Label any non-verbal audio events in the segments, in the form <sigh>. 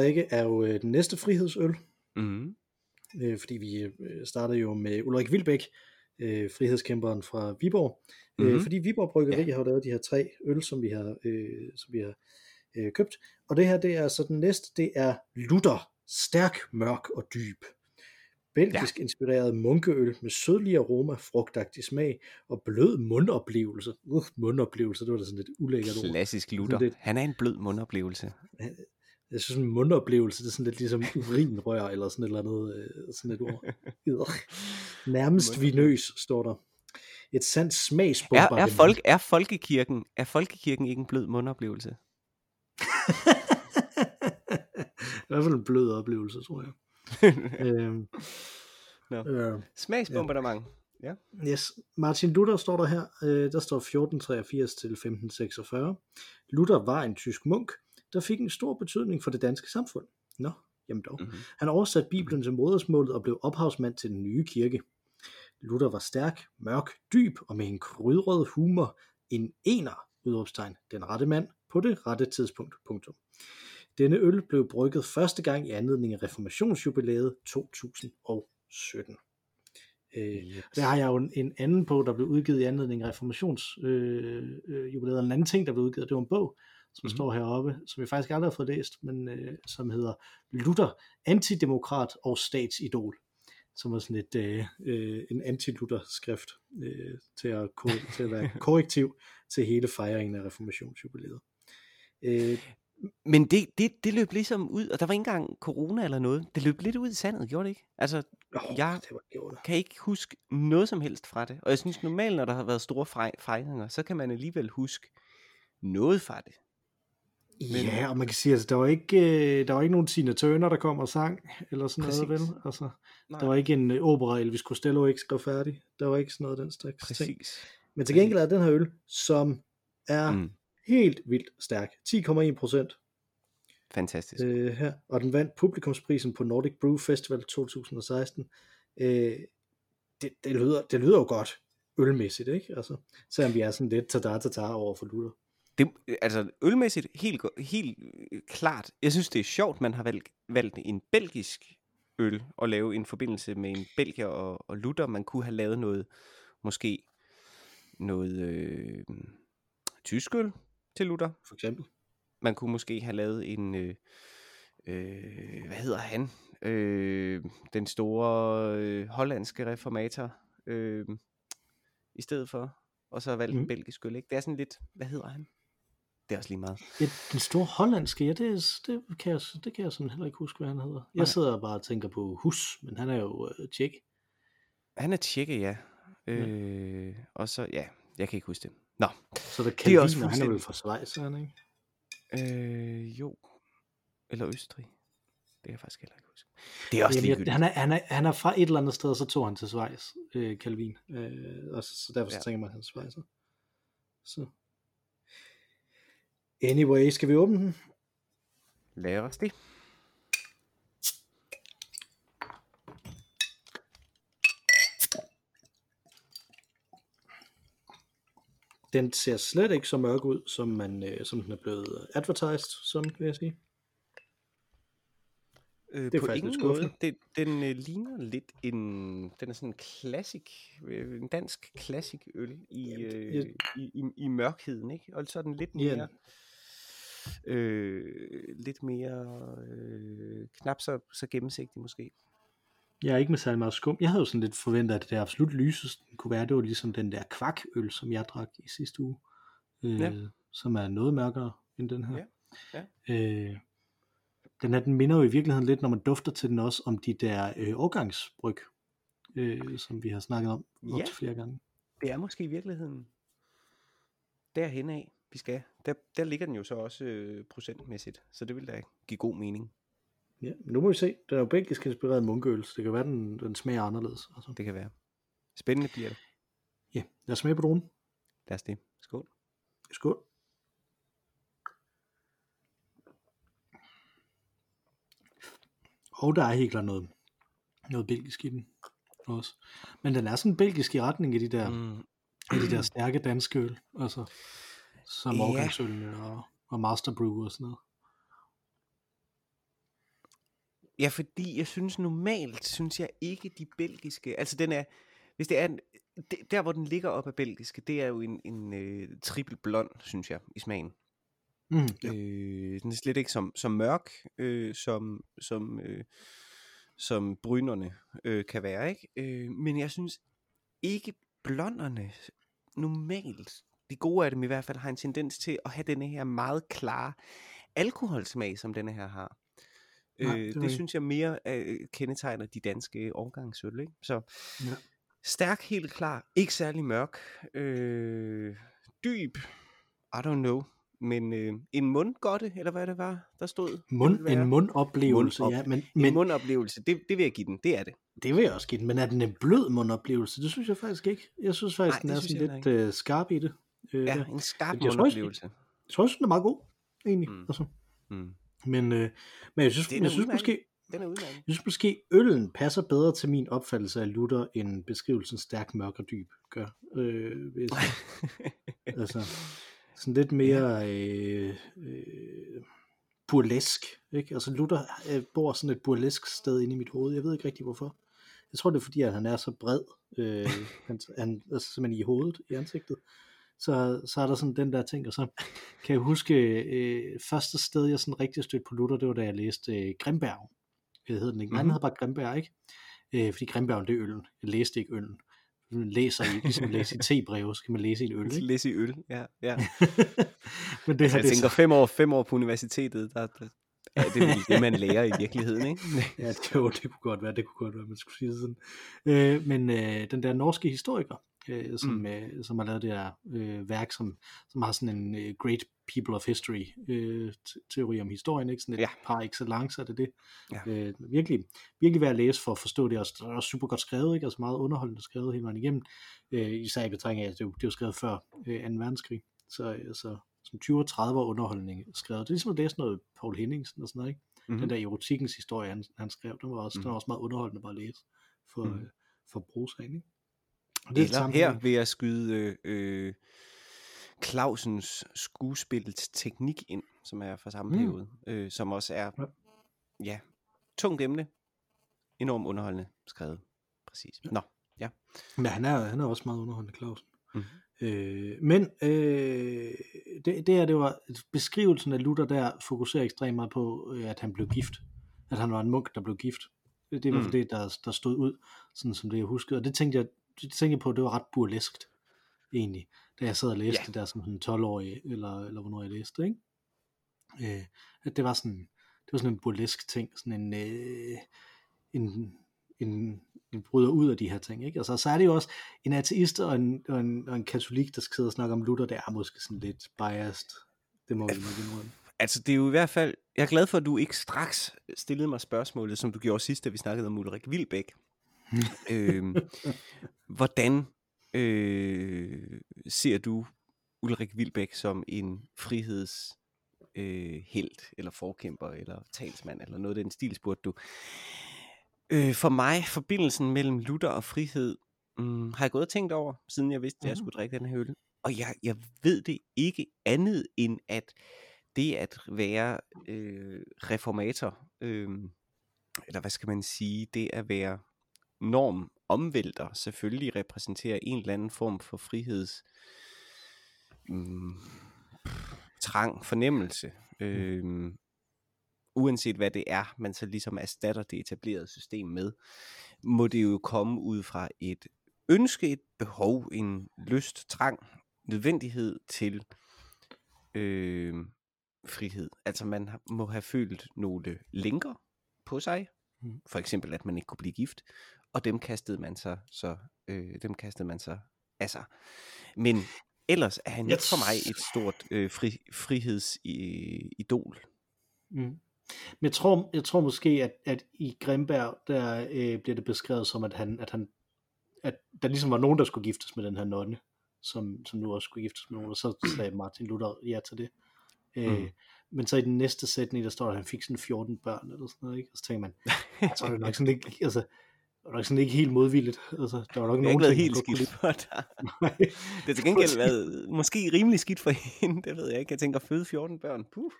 drikke, er jo øh, den næste frihedsøl. Mm. Øh, fordi vi øh, startede jo med Ulrik Vilbæk, øh, frihedskæmperen fra Viborg. Mm-hmm. Øh, fordi Viborg Bryggeri Ja. har jo lavet de her tre øl, som vi har, øh, som vi har øh, købt. Og det her, det er så den næste, det er Lutter. Stærk, mørk og dyb. Belgisk ja. inspireret munkeøl med sødlig aroma, frugtagtig smag og blød mundoplevelse. Uh, mundoplevelse, det var da sådan lidt ulækkert ord. Klassisk Luther. lidt- Han er en blød mundoplevelse. Jeg synes, en mundoplevelse, det er sådan lidt ligesom urinrør, eller sådan et eller andet, øh, sådan et ord. <laughs> Nærmest vinøs, står der. Et sandt Er, smagsbombardement. er, folk, er, folkekirken, er folkekirken ikke en blød mundoplevelse? <laughs> I hvert fald en blød oplevelse, tror jeg. <laughs> øhm, Nå. øh, Smagsbombardement. Ja. yes. Martin Luther står der her. Øh, der står 1483 til 1546. Luther var en tysk munk, der fik en stor betydning for det danske samfund. Nå, jamen dog. Mm-hmm. Han oversatte Bibelen til modersmålet og blev ophavsmand til den nye kirke. Luther var stærk, mørk, dyb og med en krydret humor. En ener, udråbstegn, den rette mand på det rette tidspunkt. Punktum. Denne øl blev brygget første gang i anledning af reformationsjubilæet 2017. Øh, der har jeg jo en, en anden bog, der blev udgivet i anledning af reformationsjubilæet. Øh, jubilæet. en anden ting, der blev udgivet, det var en bog, som mm-hmm. Mhm. står heroppe, som jeg faktisk aldrig har fået læst, men øh, som hedder Luther, antidemokrat og statsidol, som var sådan et, øh, øh, en anti-Luther-skrift øh, til, at, <laughs> til at være korrektiv til hele fejringen af reformationsjubilæet. Øh, Men det, det, det løb ligesom ud, og der var ikke engang corona eller noget. Det løb lidt ud i sandet, gjorde det ikke? Altså, åh, Jeg- det var kan ikke huske noget som helst fra det. Og jeg synes normalt, når der har været store fej- fejringer, så kan man alligevel huske noget fra det. Men- Ja, og man kan sige, at der var ikke, øh, der var ikke nogen Tina Turner, der kom og sang, eller sådan noget, Præcis. vel? Altså, Nej. der var ikke en øh, opera, Elvis Costello ikke skrev færdig. Der var ikke sådan noget den slags ting. Præcis. Men til gengæld er den her øl, som er mm. Helt vildt stærk. 10,1 procent fantastisk. øh, her, og den vandt publikumsprisen på Nordic Brew Festival 2016. Øh, det, det, lyder, det lyder jo godt ølmæssigt, ikke? Altså, selvom vi er sådan lidt tada-tada over for Luther. Det, altså ølmæssigt helt, helt øh, klart. Jeg synes, det er sjovt, man har valgt, valgt en belgisk øl og lave en forbindelse med en belgier og, og Luther. Man kunne have lavet noget, måske noget øh, tysk øl til Luther. For eksempel. Man kunne måske have lavet en, øh, øh, hvad hedder han? Øh, den store øh, hollandske reformator øh, i stedet for. Og så valgt. Mm. en belgisk øl, ikke? Det er sådan lidt, hvad hedder han? Det er også lige meget. Ja, den store hollandske, ja, det, er- det, kan jeg, det kan jeg sådan heller ikke huske, hvad han hedder. Nej. Jeg sidder bare og tænker på Hus, men han er jo øh, tjek. Han er tjekke, ja. Øh, og så, ja, jeg kan ikke huske det. Nå, Så der Det er også og han er vel fra Schweiz, er han ikke? øh, jo. Eller Østrig. Det kan jeg faktisk heller ikke huske. Det er også Jamen, jeg, han, er, han, er, han er fra et eller andet sted, og så tog han til Schweiz, øh, Calvin. Øh, og så, så derfor så Ja. tænker man, at han er Schweizer. Så. Anyway, skal vi åbne den? Lad os det. Den ser slet ikke så mørk ud, som, man, øh, som den er blevet advertised, som vil jeg sige. Øh, Det er på ingen måde. Det, den øh, ligner lidt en... Den er sådan en classic, øh, en dansk classic øl i, øh, i, i, i mørkheden, ikke? Og så er den lidt mere... Øh, lidt mere øh, knap så, så gennemsigtig måske. Jeg er ikke med særlig meget skum. Jeg havde jo sådan lidt forventet, at det absolut lyseste kunne være, det var ligesom den der kvakøl, som jeg drak i sidste uge. Øh, Ja. Som er noget mørkere end den her. Ja, Øh, den her, den minder jo i virkeligheden lidt, når man dufter til den også, om de der øh, årgangsbryg, øh, som vi har snakket om op Ja. til flere gange. Det er måske i virkeligheden derhen af, vi skal. Der, der ligger den jo så også øh, procentmæssigt, så det vil da give god mening. Ja, nu må vi se. Den er jo belgisk inspireret munkeøl, så det kan være, den, den smager anderledes. Altså. Det kan være. Spændende bliver det. Ja, lad os smage på dronen. Lad os det. Skål. Skål. Og der er helt klart noget, noget belgisk i den også. Men den er sådan belgisk i retning af de der. Mm, af de der stærke danske øl, altså som Ja. årgangsølene og, og Master Brew og sådan noget. Ja, fordi jeg synes normalt, synes jeg ikke de belgiske, altså den er, hvis det er, en- der hvor den ligger op af belgiske, det er jo en, en øh, triple blond, synes jeg, i smagen. Mm, ja. Ja. Øh, den er slet ikke som, som mørk, øh, som, som, øh, som brynerne øh, kan være, ikke? Øh, men jeg synes ikke blonderne normalt, de gode af dem i hvert fald, har en tendens til at have denne her meget klare alkoholsmag, som denne her har. Nej, øh, det det, synes jeg mere øh, kendetegner de danske årgangsøl, ikke? Så Ja. stærk, helt klar, ikke særlig mørk, øh, dyb, I don't know, men øh, en mundgodte, eller hvad det var, der stod? Mund, en mundoplevelse, Mundop- ja, men, En men mundoplevelse, det, det vil jeg give den, det er det. det vil jeg også give den, men er den en blød mundoplevelse? Det synes jeg faktisk ikke. Jeg synes faktisk, Nej, den er sådan lidt øh, skarp i det. Øh, Ja, en skarp Men jeg tror også, mundoplevelse. Jeg tror også, den er meget god, egentlig. Mm. Altså. Mm. Men, øh, men jeg synes, jeg synes udmærket. måske, Den er udmærket. jeg synes måske, øllen passer bedre til min opfattelse af Luther, end beskrivelsen stærk, mørk og dyb gør. Øh, jeg <laughs> altså, sådan lidt mere øh, øh, burlesk. Ikke? Altså Luther øh, bor sådan et burlesk sted inde i mit hoved. Jeg ved ikke rigtig hvorfor. Jeg tror det er fordi, at han er så bred. Øh, <laughs> han, han er simpelthen i hovedet, i ansigtet. Så, så er der sådan den der ting, og så kan jeg huske, øh, første sted, jeg sådan rigtig stødte på Luther, det var da jeg læste øh, Grimberg. Det hed den ikke. Den Mhm. hed bare Grimberg, ikke? Øh, fordi Grimberg, det er øllen. Jeg læste ikke øllen. Man læser i, ligesom man læser i tebreve, så kan man læse i en øl, ikke? Læs i øl, ja. ja. <laughs> Men det her, Jeg det er tænker så, fem år, fem år på universitetet, der, der er det vel det, man lærer i virkeligheden, ikke? <laughs> ja, det, jo, det kunne godt være, det kunne godt være, man skulle sige sådan. Øh, men øh, den der norske historiker, øh, som, Mm. øh, som har lavet det her øh, værk, som, som har sådan en øh, great people of history øh, te- teori om historien, ikke? Sådan et Ja. par excellence er det det. Ja. Øh, virkelig, virkelig værd at læse for at forstå det, og det er også super godt skrevet, ikke? altså meget underholdende skrevet hele vejen igennem, øh, især i betragtning af, at det, er det jo skrevet før øh, 2. verdenskrig, så altså, som 20 og 30 år underholdning skrevet. Det er ligesom at læse noget Paul Henningsen og sådan noget, ikke? Mhm. Den der erotikkens historie, han, han skrev, den var, også, mm. den var også meget underholdende bare at læse for, Mhm. mm. øh, for brugssagen, Og Eller her vil jeg skyde øh, Clausens skuespillets teknik ind, som er fra samme Mm. periode, øh, som også er, Ja. tungt emne, enormt underholdende skrevet. Præcis. Nå, ja. Men han er, han er også meget underholdende, Clausen. Mhm. Øh, men øh, det, det, er, det var beskrivelsen af Luther der fokuserer ekstremt meget på, øh, at han blev gift. At han var en munk, der blev gift. Det, det var Mm. mm. det, der, der stod ud, sådan som det jeg huskede. Og det tænkte jeg, jeg på, det var ret burleskt, egentlig. Da jeg sad og læste ja. det der som sådan 12-årig, eller, eller hvornår jeg læste det, ikke? Øh, at det var sådan, det var sådan en burlesk ting, sådan en, øh, en, en, en bryder ud af de her ting, ikke? Altså, så er det jo også en ateist og en, og en, og en katolik, der skal sidde og snakke om Luther, det er måske sådan lidt biased. Det må vi nok indrømme. Altså, det er jo i hvert fald... Jeg er glad for, at du ikke straks stillede mig spørgsmålet, som du gjorde sidst, da vi snakkede om Ulrik Vilbæk. <laughs> øhm, hvordan øh, ser du Ulrik Vilbæk som en friheds øh, helt, eller forkæmper, eller talsmand, eller noget af den stil, spurgte du. Øh, for mig, forbindelsen mellem Luther og frihed, mm, har jeg gået og tænkt over, siden jeg vidste, at jeg Mhm. skulle drikke den her øl. Og jeg, jeg ved det ikke andet end, at det at være øh, reformator, øh, eller hvad skal man sige, det at være norm omvælter, selvfølgelig repræsenterer en eller anden form for friheds mm, trang, fornemmelse. Øh, uanset hvad det er, man så ligesom erstatter det etablerede system med, må det jo komme ud fra et ønske, et behov, en lyst, trang, nødvendighed til øh, frihed. Altså man må have følt nogle lænker på sig, Mm. for eksempel at man ikke kunne blive gift, og dem kastede man sig så øh, dem kastede man sig af sig. Men ellers er han Jeg ikke for mig et stort øh, fri, frihedsidol. Mm. Men jeg tror, jeg tror måske, at, at i Grimberg, der øh, bliver det beskrevet som, at han, at han at der ligesom var nogen, der skulle giftes med den her nonne, som, som nu også skulle giftes med nogen, og så sagde <clears throat> Martin Luther ja til det. Øh, Mm. Men så i den næste sætning, der står, at han fik sådan 14 børn, eller sådan noget, ikke? Og så tænker man, <laughs> så er det nok sådan ikke, altså, var nok sådan ikke helt modvilligt. Altså, der var nok Det nogen ting, helt skidt for dig. <laughs> Det har til gengæld været måske rimelig skidt for hende, det ved jeg ikke. Jeg tænker føde 14 børn. Puh.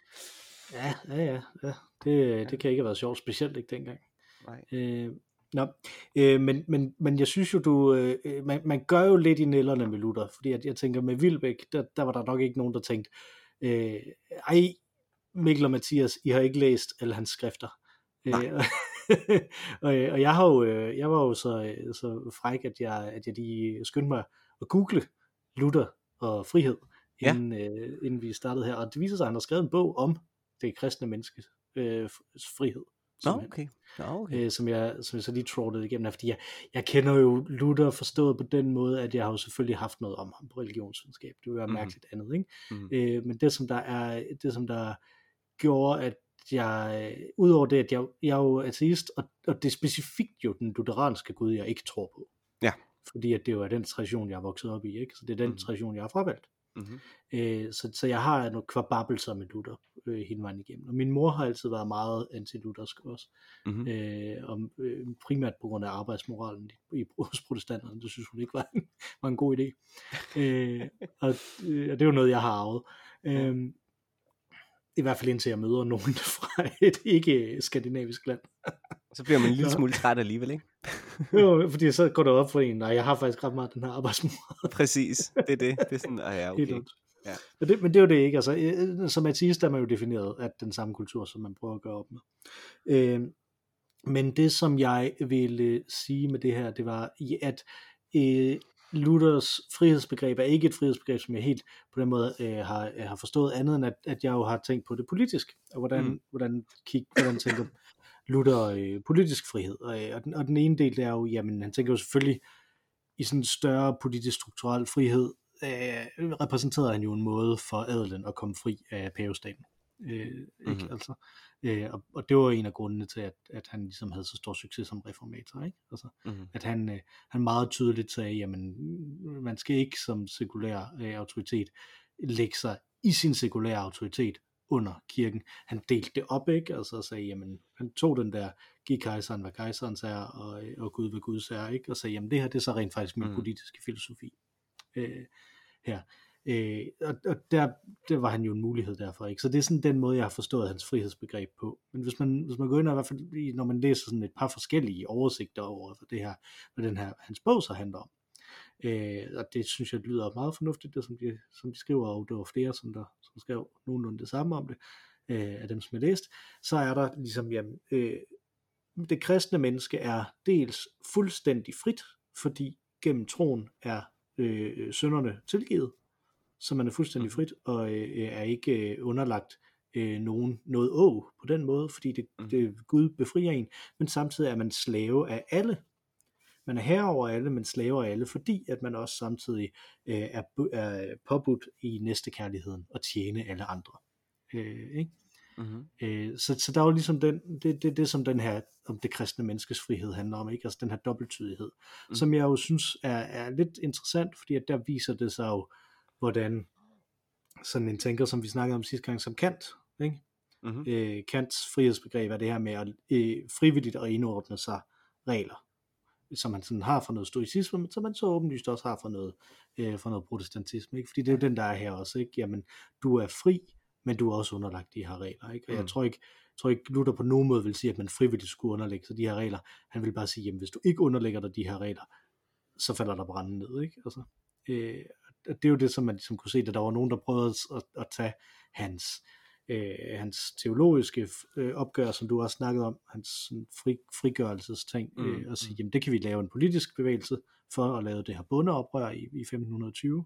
ja, ja, ja, ja. Det, det kan ikke have været sjovt, specielt ikke dengang. Nej. Øh, nå, øh, men, men, men jeg synes jo, du, øh, man, man gør jo lidt i nælderne med Luther, fordi at jeg tænker med Vilbæk, der, der var der nok ikke nogen, der tænkte, øh, ej, Mikkel og Mathias, I har ikke læst alle hans skrifter. Øh, <laughs> <laughs> og, øh, og jeg, har jo, øh, jeg var jo så, øh, så fræk, at jeg, at jeg lige skyndte mig at google Luther og frihed, Ja. inden, øh, inden vi startede her. Og det viser sig, at han har skrevet en bog om det kristne menneskes øh, frihed. Nå, simpelthen okay. Nå, okay. øh, som, jeg, som jeg så lige trådede igennem her, fordi jeg, jeg kender jo Luther forstået på den måde, at jeg har jo selvfølgelig haft noget om ham på religionsvidenskab, det vil være Mhm. mærkeligt andet, ikke? Mhm. Øh, men det som der er, det som der gjorde, at jeg, udover det, at jeg, jeg er jo ateist, og, og det er specifikt jo den lutheranske Gud, jeg ikke tror på. Ja. Fordi at det jo er den tradition, jeg er vokset op i, ikke? Så det er den Mhm. tradition, jeg har fravalgt. Mhm. Øh, så, så jeg har nogle kvababelser med Luther øh, hele vejen igennem. Og min mor har altid været meget anti-luthersk også. Mhm. Øh, om, øh, primært på grund af arbejdsmoralen i, i, hos protestanterne. Det synes hun ikke var en, var en god idé. Øh, og, øh, og det er jo noget, jeg har arvet. Øh, I hvert fald indtil jeg møder nogen <laughs> fra et ikke-skandinavisk land. Så bliver man en lille smule træt alligevel, ikke? Jo, <laughs> fordi så går det op for en, og jeg har faktisk ret meget den her arbejdsmoral. Præcis, det er det. Det er sådan, ah, ja, <laughs> okay. Ja. Men, det, men det er jo det ikke. Altså, øh, som ateist er man jo defineret af den samme kultur, som man prøver at gøre op med. Øh, men det, som jeg ville sige med det her, det var, at øh, Luthers frihedsbegreb er ikke et frihedsbegreb, som jeg helt på den måde øh, har, har forstået andet, end at, at jeg jo har tænkt på det politisk, og hvordan, Mm. mm. hvordan, kig, hvordan tænker Luther øh, politisk frihed. Og, øh, og, den, og den ene del, det er jo, jamen han tænker jo selvfølgelig i sådan en større politisk strukturel frihed, øh, repræsenterede han jo en måde for adelen at komme fri af pavestaten. Øh, ikke? Mhm. Altså, øh, og, og det var en af grundene til, at, at han ligesom havde så stor succes som reformator. Ikke? Altså, Mhm. at han, øh, han meget tydeligt sagde, jamen man skal ikke som sekulær øh, autoritet lægge sig i sin sekulære autoritet under kirken. Han delte det op, ikke? Altså sagde, jamen, han tog den der, giv kejseren, hvad kejserens er, og, øh, og Gud, hvad Guds er, ikke? Og sagde, jamen det her, det er så rent faktisk min mm. politiske filosofi øh, her. Øh, og og der, der var han jo en mulighed derfor, ikke? Så det er sådan den måde, jeg har forstået hans frihedsbegreb på. Men hvis man, hvis man går ind og i hvert fald, når man læser sådan et par forskellige oversigter over hvad det her, hvad den her, hans bog så handler om, Øh, og det synes jeg lyder meget fornuftigt, det som de, som de skriver, og der var flere, som, der, som skrev nogenlunde det samme om det, øh, af dem, som jeg læste, så er der ligesom, jamen, øh, det kristne menneske er dels fuldstændig frit, fordi gennem troen er øh, øh sønderne tilgivet, så man er fuldstændig frit, og øh, er ikke øh, underlagt øh, nogen, noget å på den måde, fordi det, Mhm. det Gud befrier en, men samtidig er man slave af alle, man er herre over alle, men slave af alle, fordi at man også samtidig øh, er, er påbudt i næstekærligheden at tjene alle andre. Øh, ikke? Mhm. Øh, så, så der er jo ligesom den, det, det, det, som den her, om det kristne menneskes frihed handler om, ikke? altså den her dobbelttydighed, Mhm. mm. som jeg jo synes er, er lidt interessant, fordi at der viser det sig jo, hvordan sådan en tænker, som vi snakkede om sidste gang, som Kant, ikke? Mhm. øh, Kants frihedsbegreb er det her med at øh, frivilligt at indordne sig regler, som man sådan har fra noget stoicisme, men som man så åbenlyst også har fra noget, øh, fra noget protestantisme, ikke? fordi det er jo den, der er her også, ikke? Jamen, du er fri, men du er også underlagt de her regler, ikke? og jeg Mm. tror ikke, tror ikke Luther på nogen måde vil sige, at man frivilligt skulle underlægge sig de her regler, han vil bare sige, jamen hvis du ikke underlægger dig de her regler, så falder der branden ned, ikke? Altså, øh, det er jo det, som man ligesom kunne se, at der var nogen, der prøvede at, at tage hans, øh, hans teologiske øh, opgør, som du også snakkede om, hans sådan, fri, frigørelsesting, Mm, øh, og sige, mm. jamen det kan vi lave en politisk bevægelse for at lave det her bundeoprør i, i 1520.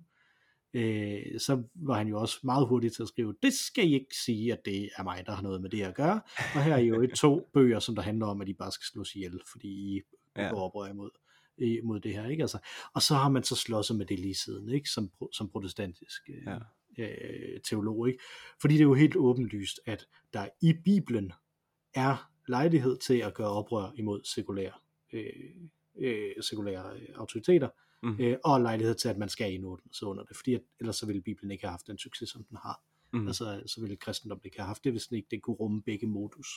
Øh, så var han jo også meget hurtig til at skrive, det skal I ikke sige, at det er mig, der har noget med det at gøre. Og her er jo et to <laughs> bøger, som der handler om, at de bare skal slås ihjel, fordi I Ja. går oprør imod, imod det her. Ikke? Altså, og så har man så slået sig med det lige siden, ikke? Som, som protestantisk øh, Ja. øh, teolog. Ikke? Fordi det er jo helt åbenlyst, at der i Bibelen er lejlighed til at gøre oprør imod sekulære, øh, øh, sekulære øh, autoriteter, Mhm. øh, og lejlighed til, at man skal indordne sig under det, fordi at, ellers så ville Bibelen ikke have haft den succes, som den har. Mm. Altså, så ville kristendommen ikke have haft det, hvis den ikke det kunne rumme begge modus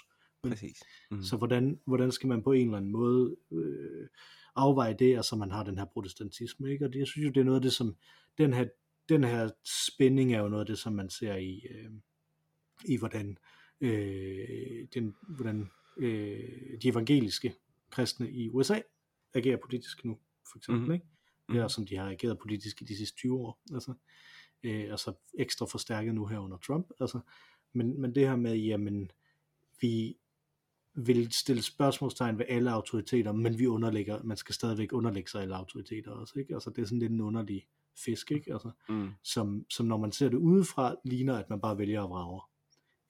præcis. Mm. Så hvordan, hvordan skal man på en eller anden måde øh, afveje det, og så man har den her protestantisme, ikke? Og det, jeg synes jo, det er noget af det, som den her, den her spænding er jo noget af det, som man ser i, øh, i hvordan, øh, den, hvordan øh, de evangeliske kristne i USA agerer politisk nu, for eksempel, mm. ikke? Ja, som de har ageret politisk i de sidste 20 år, altså, øh, altså ekstra forstærket nu her under Trump, altså, men, men det her med, jamen, vi vil stille spørgsmålstegn ved alle autoriteter, men vi underlægger, man skal stadigvæk underlægge sig alle autoriteter også, ikke? Altså det er sådan lidt en underlig fisk, ikke? Altså, mm. som, som når man ser det udefra, ligner, at man bare vælger at vrage.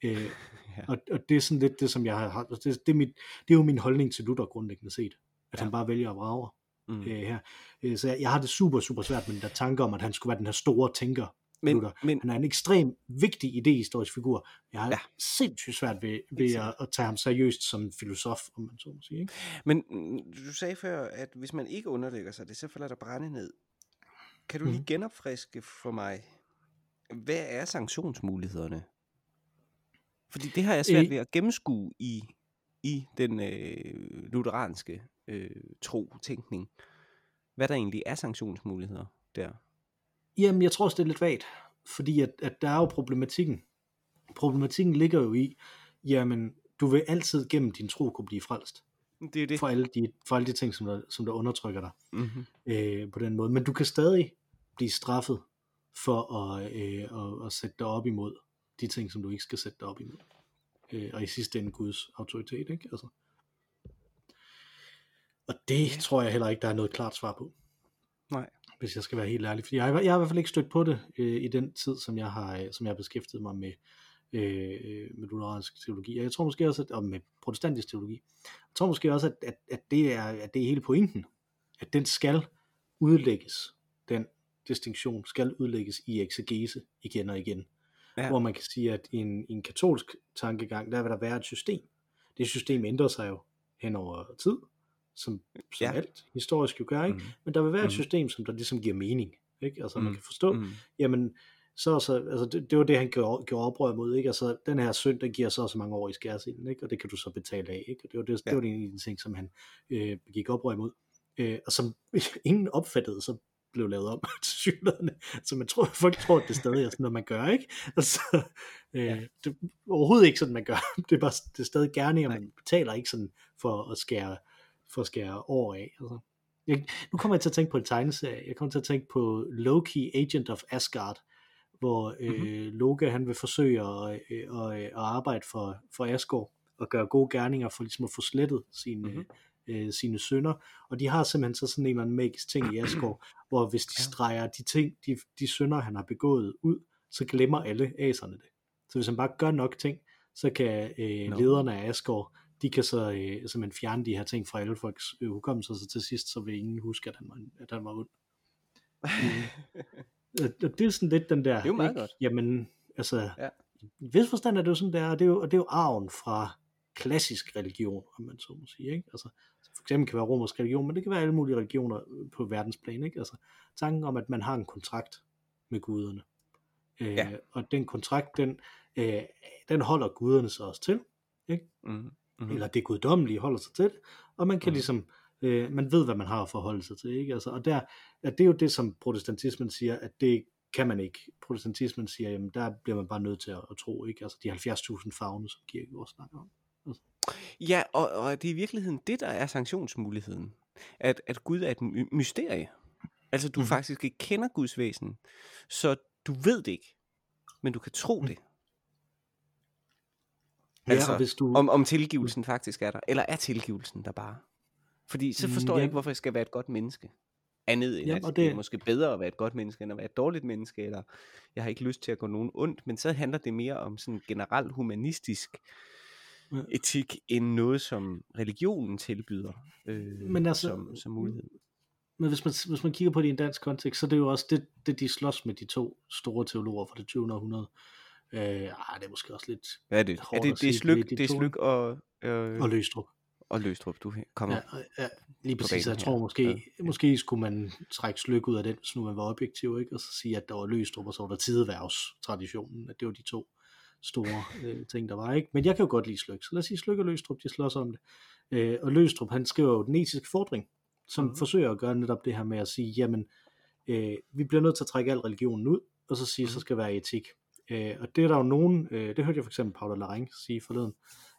Øh, <laughs> ja. og, og det er sådan lidt det, som jeg har det, det, er mit, det er jo min holdning til Luther grundlæggende set, at ja. han bare vælger at vrage mm. øh, her. Øh, så jeg, jeg har det super, super svært med den der tanke om, at han skulle være den her store tænker, men, Luther. Men, han er en ekstrem vigtig idehistorisk figur. Jeg har ja. sindssygt svært ved, ved at, at tage ham seriøst som filosof, om man så må sige. Ikke? Men mm, du sagde før, at hvis man ikke underlægger sig det, så falder der brænde ned. Kan du lige mm. genopfriske for mig, hvad er sanktionsmulighederne? Fordi det har jeg svært ved at gennemskue i, i den øh, lutheranske øh, tro-tænkning. Hvad der egentlig er sanktionsmuligheder der. Jamen, jeg tror også, det er lidt vagt, fordi at, at der er jo problematikken. Problematikken ligger jo i, jamen, du vil altid gennem din tro kunne blive frelst. Det er det. For alle de, for alle de ting, som der, som der undertrykker dig mm-hmm. øh, på den måde. Men du kan stadig blive straffet for at, øh, at, at sætte dig op imod de ting, som du ikke skal sætte dig op imod. Øh, og i sidste ende Guds autoritet, ikke? Altså. Og det tror jeg heller ikke, der er noget klart svar på. Nej hvis jeg skal være helt ærlig. Fordi jeg, jeg har i hvert fald ikke stødt på det øh, i den tid, som jeg har, øh, som jeg har beskæftiget mig med, øh, med lutheransk teologi. Og jeg tror måske også, at, og med protestantisk teologi, jeg tror måske også, at, at, at, det er, at det er hele pointen. At den skal udlægges, den distinktion skal udlægges i eksegese igen og igen. Ja. Hvor man kan sige, at i en, i en katolsk tankegang, der vil der være et system. Det system ændrer sig jo hen over tid, som, som ja. alt historisk jo gør, ikke? Mm. men der vil være et mm. system, som der ligesom giver mening, ikke? altså mm. man kan forstå, mm. jamen, så, så altså, det, det var det, han gjorde, gjorde oprør mod, ikke? altså den her synd, den giver så så mange år i skærsilden, ikke? og det kan du så betale af, ikke? og det var, det, ja. det var en af de ting, som han øh, gik oprør imod, øh, og som <laughs> ingen opfattede, så blev lavet om <laughs> til synligheden. Så man tror, <laughs> folk tror, at det stadig er sådan noget, man gør, ikke? Altså, øh, ja. det er overhovedet ikke sådan, man gør. Det er bare det er stadig gerne, og man betaler ikke sådan for at skære for at skære år af. Altså. Jeg, nu kommer jeg til at tænke på en tegneserie. Jeg kommer til at tænke på Loki, Agent of Asgard, hvor øh, mm-hmm. Loke han vil forsøge at, øh, at, at arbejde for, for Asgård og gøre gode gerninger for ligesom at få slettet sine, mm-hmm. øh, sine sønner. Og de har simpelthen så sådan en eller anden magisk ting i <clears throat> Asgård, hvor hvis de streger de ting, de, de sønner han har begået ud, så glemmer alle aserne det. Så hvis han bare gør nok ting, så kan øh, no. lederne af Asgård de kan så øh, simpelthen fjerne de her ting fra alle folks øh, hukommelse, så til sidst så vil ingen huske, at han var, at han var ond. <laughs> mm. det er sådan lidt den der, det er jo meget ikke? godt. jamen, altså, ja. i vis forstand er det jo sådan der, og det er jo, og det er jo arven fra klassisk religion, om man så må sige, ikke? Altså, for eksempel kan være romersk religion, men det kan være alle mulige religioner på verdensplan, ikke? Altså, tanken om, at man har en kontrakt med guderne. Øh, ja. Og den kontrakt, den, øh, den holder guderne sig også til, ikke? Mm mm-hmm. eller det guddommelige holder sig til det, og man kan mm. ligesom, øh, man ved, hvad man har at forholde sig til, ikke? Altså, og der, at det er jo det, som protestantismen siger, at det kan man ikke. Protestantismen siger, jamen der bliver man bare nødt til at, at tro, ikke? Altså de 70.000 fagne, som også snakker om. Altså. Ja, og, og det er i virkeligheden det, der er sanktionsmuligheden. At, at Gud er et my- mysterie. Altså du mm. faktisk ikke kender Guds væsen, så du ved det ikke, men du kan tro mm. Det. Altså, ja, hvis du... om, om tilgivelsen faktisk er der. Eller er tilgivelsen der bare? Fordi så forstår ja. jeg ikke, hvorfor jeg skal være et godt menneske. Andet end, ja, at det... det er måske bedre at være et godt menneske, end at være et dårligt menneske, eller jeg har ikke lyst til at gå nogen ondt, men så handler det mere om sådan generelt humanistisk ja. etik, end noget, som religionen tilbyder øh, men altså, som, som mulighed. Men hvis man, hvis man kigger på det i en dansk kontekst, så er det jo også det, det de slås med de to store teologer fra det 20. århundrede. Øh, ah, det er måske også lidt Hvad er det? Er det, det er Slyk, det er Slyk og... Øh, og Løstrup. Og Løstrup, du kommer ja, ja, lige præcis. Jeg tror måske, ja. måske skulle man trække Slyk ud af den, hvis nu man var objektiv, ikke? og så sige, at der var Løstrup, og så var der tideværvs traditionen, at det var de to, store øh, ting, der var. ikke. Men jeg kan jo godt lide Slyk, så lad os sige, Slyk og Løstrup, de slås om det. Øh, og Løstrup, han skriver jo den etiske fordring, som Mhm. mm-hmm. forsøger at gøre netop det her med at sige, jamen, øh, vi bliver nødt til at trække al religionen ud, og så sige, Mhm. så skal være etik. Øh, og det er der jo nogen, øh, det hørte jeg for eksempel Paula Lareng sige forleden.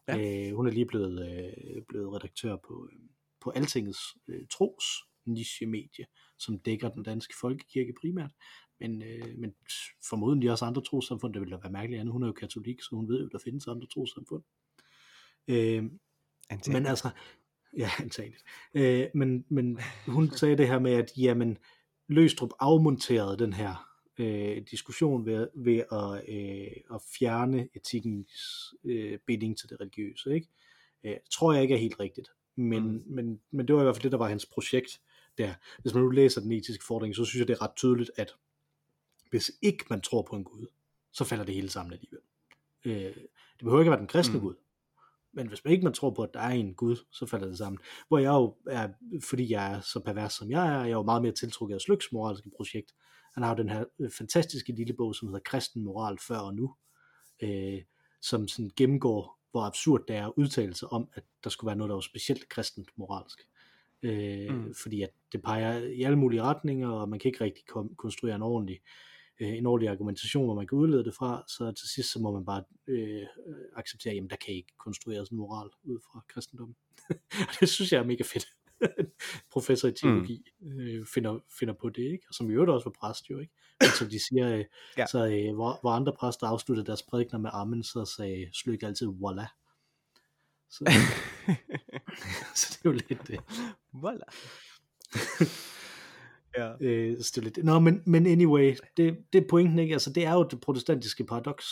Ja. Øh, hun er lige blevet, øh, blevet redaktør på, øh, på Altingets øh, tros niche-medie, som dækker den danske folkekirke primært. Men, øh, men formodentlig også andre trossamfund, det ville da være mærkeligt andet. Hun er jo katolik, så hun ved jo, der findes andre trossamfund. Øh, men altså, ja, <laughs> antageligt. Øh, men, men hun sagde det her med, at jamen, Løstrup afmonterede den her øh, diskussion ved, ved at, øh, at fjerne etikkens øh, binding til det religiøse. Ikke? Øh, tror jeg ikke er helt rigtigt. Men, mm. men, men det var i hvert fald det, der var hans projekt der. Hvis man nu læser den etiske fordring, så synes jeg, det er ret tydeligt, at hvis ikke man tror på en Gud, så falder det hele sammen alligevel. Øh, det behøver ikke at være den kristne mm. Gud, men hvis man ikke man tror på, at der er en Gud, så falder det sammen. Hvor jeg jo er, fordi jeg er så pervers som jeg er, jeg er jo meget mere tiltrukket af Slyks moralske projekt. Han har jo den her øh, fantastiske lille bog, som hedder Kristen Moral Før og Nu, øh, som sådan gennemgår, hvor absurd det er at udtale sig om, at der skulle være noget, der var specielt kristent moralsk. Øh, mm. Fordi at det peger i alle mulige retninger, og man kan ikke rigtig kom, konstruere en ordentlig øh, en ordentlig argumentation, hvor man kan udlede det fra, så til sidst så må man bare øh, acceptere, jamen der kan ikke konstrueres en moral ud fra kristendommen. <laughs> det synes jeg er mega fedt. <laughs> Professor i teologi mm. øh, finder, finder på det, ikke? og som i øvrigt også var præst jo, ikke? Men som de siger, øh, ja. så øh, hvor, hvor andre præster afsluttede deres prædikner med amen, så sagde Slyk altid, voila. Så, <laughs> <laughs> så det er jo lidt det. Voila. Ja. Øh, så det er lidt... Nå, men, men anyway, det, det er pointen ikke, altså det er jo det protestantiske paradoks.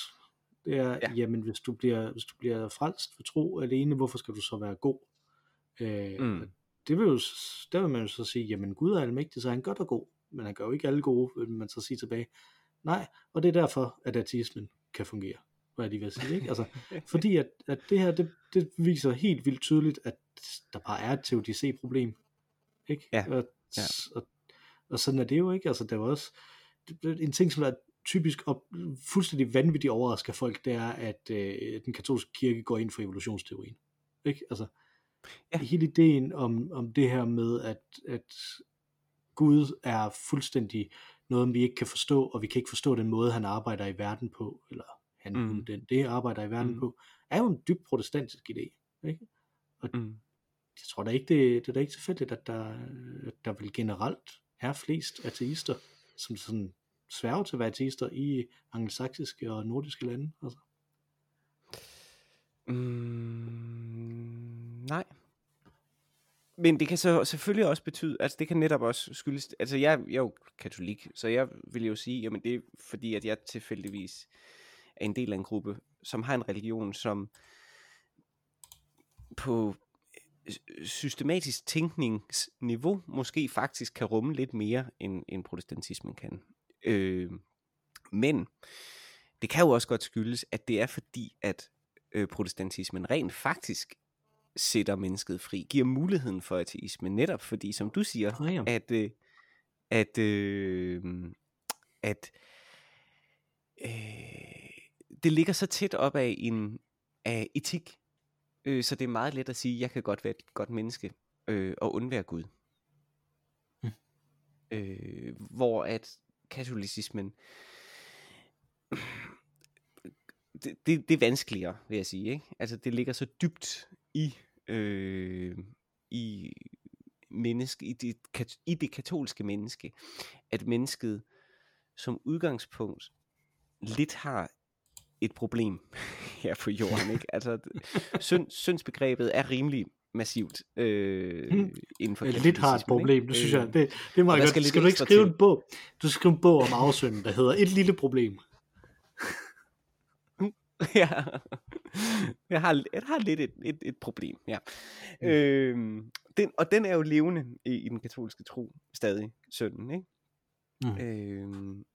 Det er, ja. jamen hvis du, bliver, hvis du bliver frelst for tro alene, hvorfor skal du så være god? Øh, mm. Det vil jo, der vil man jo så sige, jamen Gud er almægtig, så er han godt og god, men han gør jo ikke alle gode, vil man så sige tilbage. Nej, og det er derfor, at ateismen kan fungere, hvad de vil sige, ikke? Altså, <laughs> fordi at, at det her, det, det viser helt vildt tydeligt, at der bare er et teodicé-problem, ikke? Ja. Og, ja. og og sådan er det jo ikke, altså der var også en ting, som er typisk og fuldstændig vanvittigt overrasker folk, det er, at øh, den katolske kirke går ind for evolutionsteorien. Ikke? Altså, ja. hele ideen om, om det her med, at, at Gud er fuldstændig noget, vi ikke kan forstå, og vi kan ikke forstå den måde, han arbejder i verden på, eller han, mm. den, det arbejder i verden mm. på, er jo en dybt protestantisk idé. Ikke? Og mm. jeg tror da ikke, det, det er da ikke tilfældigt, at der, at der vil generelt er flest ateister, som sådan sværger til at være ateister i angelsaksiske og nordiske lande? Altså. Mm. Men det kan så selvfølgelig også betyde, altså det kan netop også skyldes, altså jeg, jeg er jo katolik, så jeg vil jo sige, jamen det er fordi, at jeg tilfældigvis er en del af en gruppe, som har en religion, som på øh, systematisk tænkningsniveau måske faktisk kan rumme lidt mere, end, end protestantismen kan. Øh, men det kan jo også godt skyldes, at det er fordi, at øh, protestantismen rent faktisk sætter mennesket fri, giver muligheden for ateisme, netop fordi, som du siger, Ah, ja. at, øh, at, øh, at øh, det ligger så tæt op af en af etik, øh, så det er meget let at sige, jeg kan godt være et godt menneske øh, og undvære Gud. Mm. Øh, hvor at katolicismen det, det, det er vanskeligere, vil jeg sige. Ikke? Altså, det ligger så dybt i, øh, i, menneske, i, det, i det katolske menneske, at mennesket som udgangspunkt lidt har et problem <laughs> her på jorden. Ikke? Altså, synd, syndsbegrebet er rimelig massivt øh, Hmm. inden for lidt har et problem, det synes Øh, jeg. Det, det er meget godt. skal Skal du ikke skrive til. en bog? Du skal skrive en bog om afsynden, der hedder Et lille problem. <laughs> ja. jeg, har, jeg har lidt et, et, et problem, ja. Mm. Øhm, den, og den er jo levende i, i den katolske tro, stadig, sønnen, ikke? Mm. Øhm,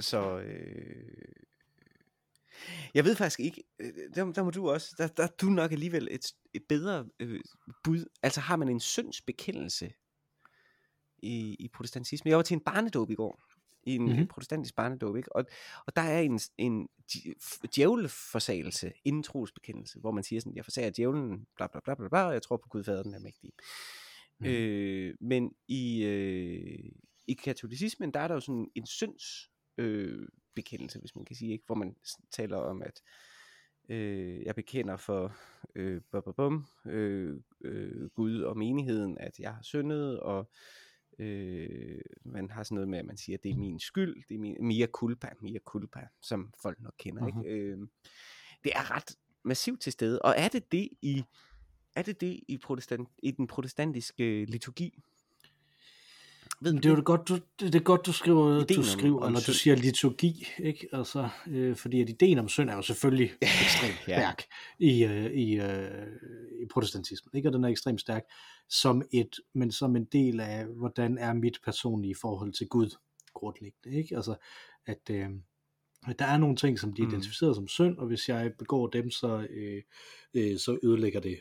så, øh, jeg ved faktisk ikke, øh, der, der må du også, der, der er du nok alligevel et, et bedre øh, bud. Altså har man en syndsbekendelse i, i protestantisme? Jeg var til en barnedåb i går, i en mm-hmm. protestantisk barnedåb, ikke? Og, og der er en, en djævleforsagelse inden trosbekendelse, hvor man siger sådan, jeg forsager djævlen, bla bla bla bla bla, og jeg tror på Gud fader, den er mægtig. Mm. Øh, men i, øh, i katolicismen, der er der jo sådan en synds øh, bekendelse, hvis man kan sige, ikke? hvor man taler om, at øh, jeg bekender for øh, bum, bum, øh, øh, Gud og menigheden, at jeg har syndet, og øh, man har sådan noget med, at man siger, at det er min skyld, det er min, mia culpa, mia culpa, som folk nok kender. Uh-huh. Ikke? Øh, det er ret massivt til stede, og er det det i, er det det i, protestant, i den protestantiske liturgi? Ved det er jo det godt, du, det er godt, du skriver, ideen du skriver om, når du siger liturgi, ikke? Altså, øh, fordi at ideen om synd er jo selvfølgelig <laughs> ekstremt ja. stærk i, øh, i, øh, i protestantismen, ikke? Og den er ekstremt stærk som et, men som en del af, hvordan er mit personlige forhold til Gud grundlæggende, ikke? Altså, at, øh, at der er nogle ting, som de mm. identificerer som synd, og hvis jeg begår dem, så, øh, øh, så ødelægger det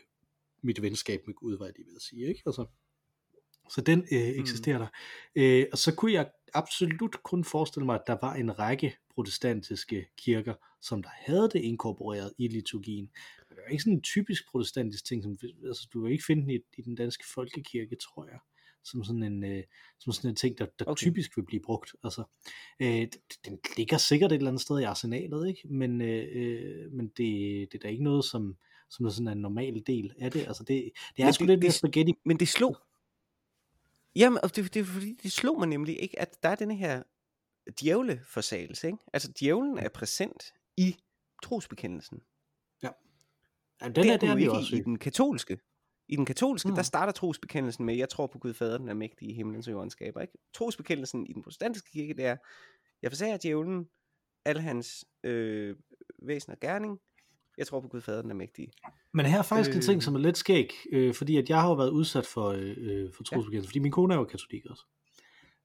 mit venskab med Gud, hvad de vil sige, ikke? Altså, så den øh, mm. eksisterer mm. der. Øh, og så kunne jeg absolut kun forestille mig, at der var en række protestantiske kirker, som der havde det inkorporeret i liturgien. Det er ikke sådan en typisk protestantisk ting, som, altså, du vil ikke finde den i, i den danske folkekirke, tror jeg som sådan en, øh, som sådan en ting, der, der okay. typisk vil blive brugt. Altså, øh, den ligger sikkert et eller andet sted i arsenalet, ikke? men, øh, øh men det, det er da ikke noget, som, som er sådan en normal del af det. Altså, det, det er men sgu det, lidt det, spaghetti. Men det slog, Jamen, og det, det er fordi, det slog mig nemlig ikke, at der er denne her djævleforsagelse, ikke? Altså, djævlen er præsent i trosbekendelsen. Ja. ja den det er, er, det er ikke også i, i den katolske. I den katolske, mm. der starter trosbekendelsen med, jeg tror på Gud Fader, den er mægtig i himlens og jordens skaber, ikke? Trosbekendelsen i den protestantiske kirke, det er, jeg forsager djævlen, alle hans øh, væsen og gerning, jeg tror på Gud Fader, den er mægtig. Men her er faktisk øh... en ting, øh. som er lidt skæg, øh, fordi at jeg har jo været udsat for, øh, øh for trosbekendelse, ja. fordi min kone er jo katolik også.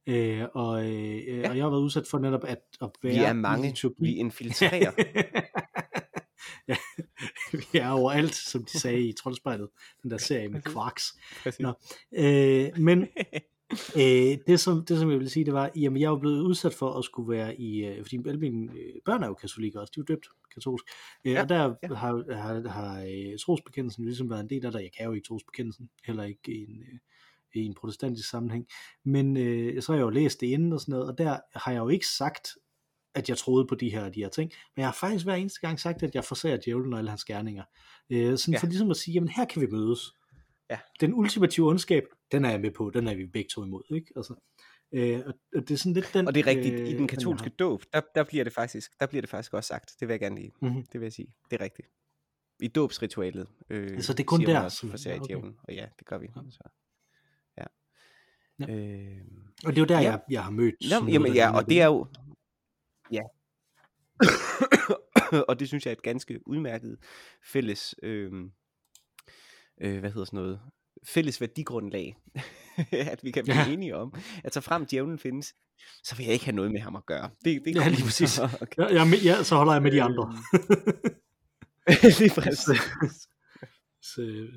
Øh, og, øh, ja. og jeg har været udsat for netop at, at være Vi er mange, vi infiltrerer. <laughs> ja, vi er overalt, som de sagde i Troldspejlet, den der serie med Quarks. Nå, øh, men <laughs> øh, det, som, det som jeg vil sige, det var, jamen jeg jo blevet udsat for at skulle være i, øh, fordi alle mine øh, børn er jo katolikker også, de er jo døbt katolsk, øh, ja, og der ja. har, har, har øh, trosbekendelsen ligesom været en del af det, jeg kan jo ikke trosbekendelsen, heller ikke i en, øh, i en protestantisk sammenhæng, men øh, så har jeg jo læst det inden og sådan noget, og der har jeg jo ikke sagt, at jeg troede på de her de her ting, men jeg har faktisk hver eneste gang sagt, at jeg forsager djævlen og alle hans gerninger, øh, sådan ja. for ligesom at sige, jamen her kan vi mødes, ja. den ultimative ondskab, den er jeg med på, den er vi begge to imod, ikke? Altså, øh, og det er sådan lidt den... Og det er rigtigt, øh, i den katolske dåb, der, der, bliver det faktisk, der bliver det faktisk også sagt, det vil jeg gerne lige, mm-hmm. det vil jeg sige, det er rigtigt. I dåbsritualet, øh, altså det er kun der, også, for ja, okay. djævlen, og ja, det gør vi. Ja. Så. Ja. ja. Øh, og det er jo der, ja. jeg, jeg har mødt... Jamen, jamen ja, og det er jo... Ja. <coughs> og det synes jeg er et ganske udmærket fælles... Øh, øh, hvad hedder sådan noget, fælles værdigrundlag, <laughs> at vi kan blive ja. enige om, at så frem djævlen findes, så vil jeg ikke have noget med ham at gøre. Det, det ja, lige præcis. <laughs> Okay. Ja, ja, ja, så holder jeg med de andre. <laughs> lige præcis. så,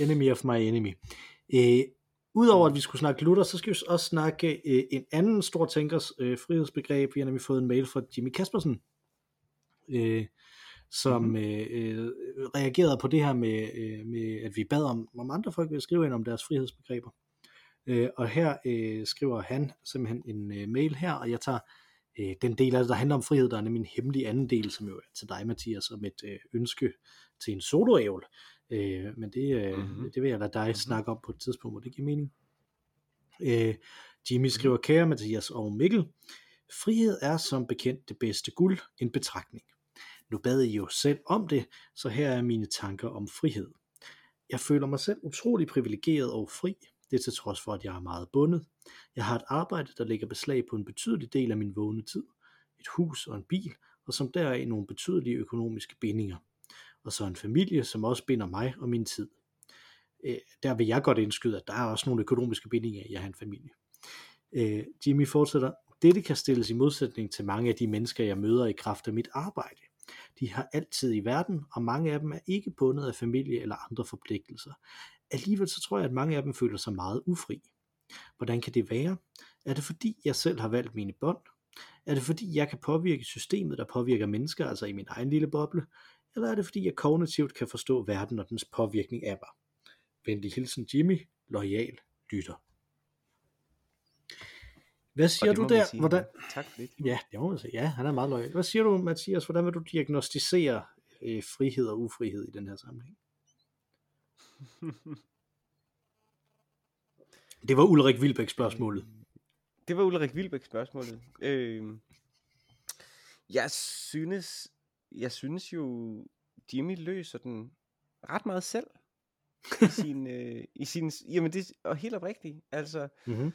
enemy of my enemy. Øh, Udover at vi skulle snakke Luther, så skal vi også snakke øh, en anden stor tænkers øh, frihedsbegreb. Vi har nemlig fået en mail fra Jimmy Kaspersen, øh, som mm-hmm. øh, reagerede på det her med, øh, med, at vi bad om, om andre folk vil skrive ind om deres frihedsbegreber. Øh, og her øh, skriver han simpelthen en øh, mail her, og jeg tager øh, den del af det, der handler om frihed, der er nemlig en hemmelig anden del, som jo er til dig, Mathias, om et øh, ønske til en soloævl. Øh, men det, øh, mm-hmm. det vil jeg lade dig mm-hmm. snakke om på et tidspunkt, hvor det giver mening. Øh, Jimmy skriver, kære Mathias og Mikkel, frihed er som bekendt det bedste guld, en betragtning. Nu bad I jo selv om det, så her er mine tanker om frihed. Jeg føler mig selv utrolig privilegeret og fri, det er til trods for, at jeg er meget bundet. Jeg har et arbejde, der lægger beslag på en betydelig del af min vågne tid, et hus og en bil, og som deraf nogle betydelige økonomiske bindinger. Og så en familie, som også binder mig og min tid. Øh, der vil jeg godt indskyde, at der er også nogle økonomiske bindinger i at have en familie. Øh, Jimmy fortsætter, dette kan stilles i modsætning til mange af de mennesker, jeg møder i kraft af mit arbejde. De har altid i verden, og mange af dem er ikke bundet af familie eller andre forpligtelser. Alligevel så tror jeg, at mange af dem føler sig meget ufri. Hvordan kan det være? Er det fordi, jeg selv har valgt mine bånd? Er det fordi, jeg kan påvirke systemet, der påvirker mennesker, altså i min egen lille boble? Eller er det fordi, jeg kognitivt kan forstå verden og dens påvirkning af mig? Venlig hilsen Jimmy, lojal lytter. Hvad siger du der? sige. Hvordan? Tak for det. Ja, det må man sige. Ja, han er meget lojal. Hvad siger du, Mathias? Hvordan vil du diagnostisere øh, frihed og ufrihed i den her sammenhæng? <laughs> Det var Ulrik Vilbæk spørgsmålet. Det var Ulrik Vilbæk spørgsmålet. Øh, jeg synes, jeg synes jo, Jimmy løser den ret meget selv. I <laughs> sin, øh, i sin, jamen det er helt oprigtigt. Altså, Mm-hmm.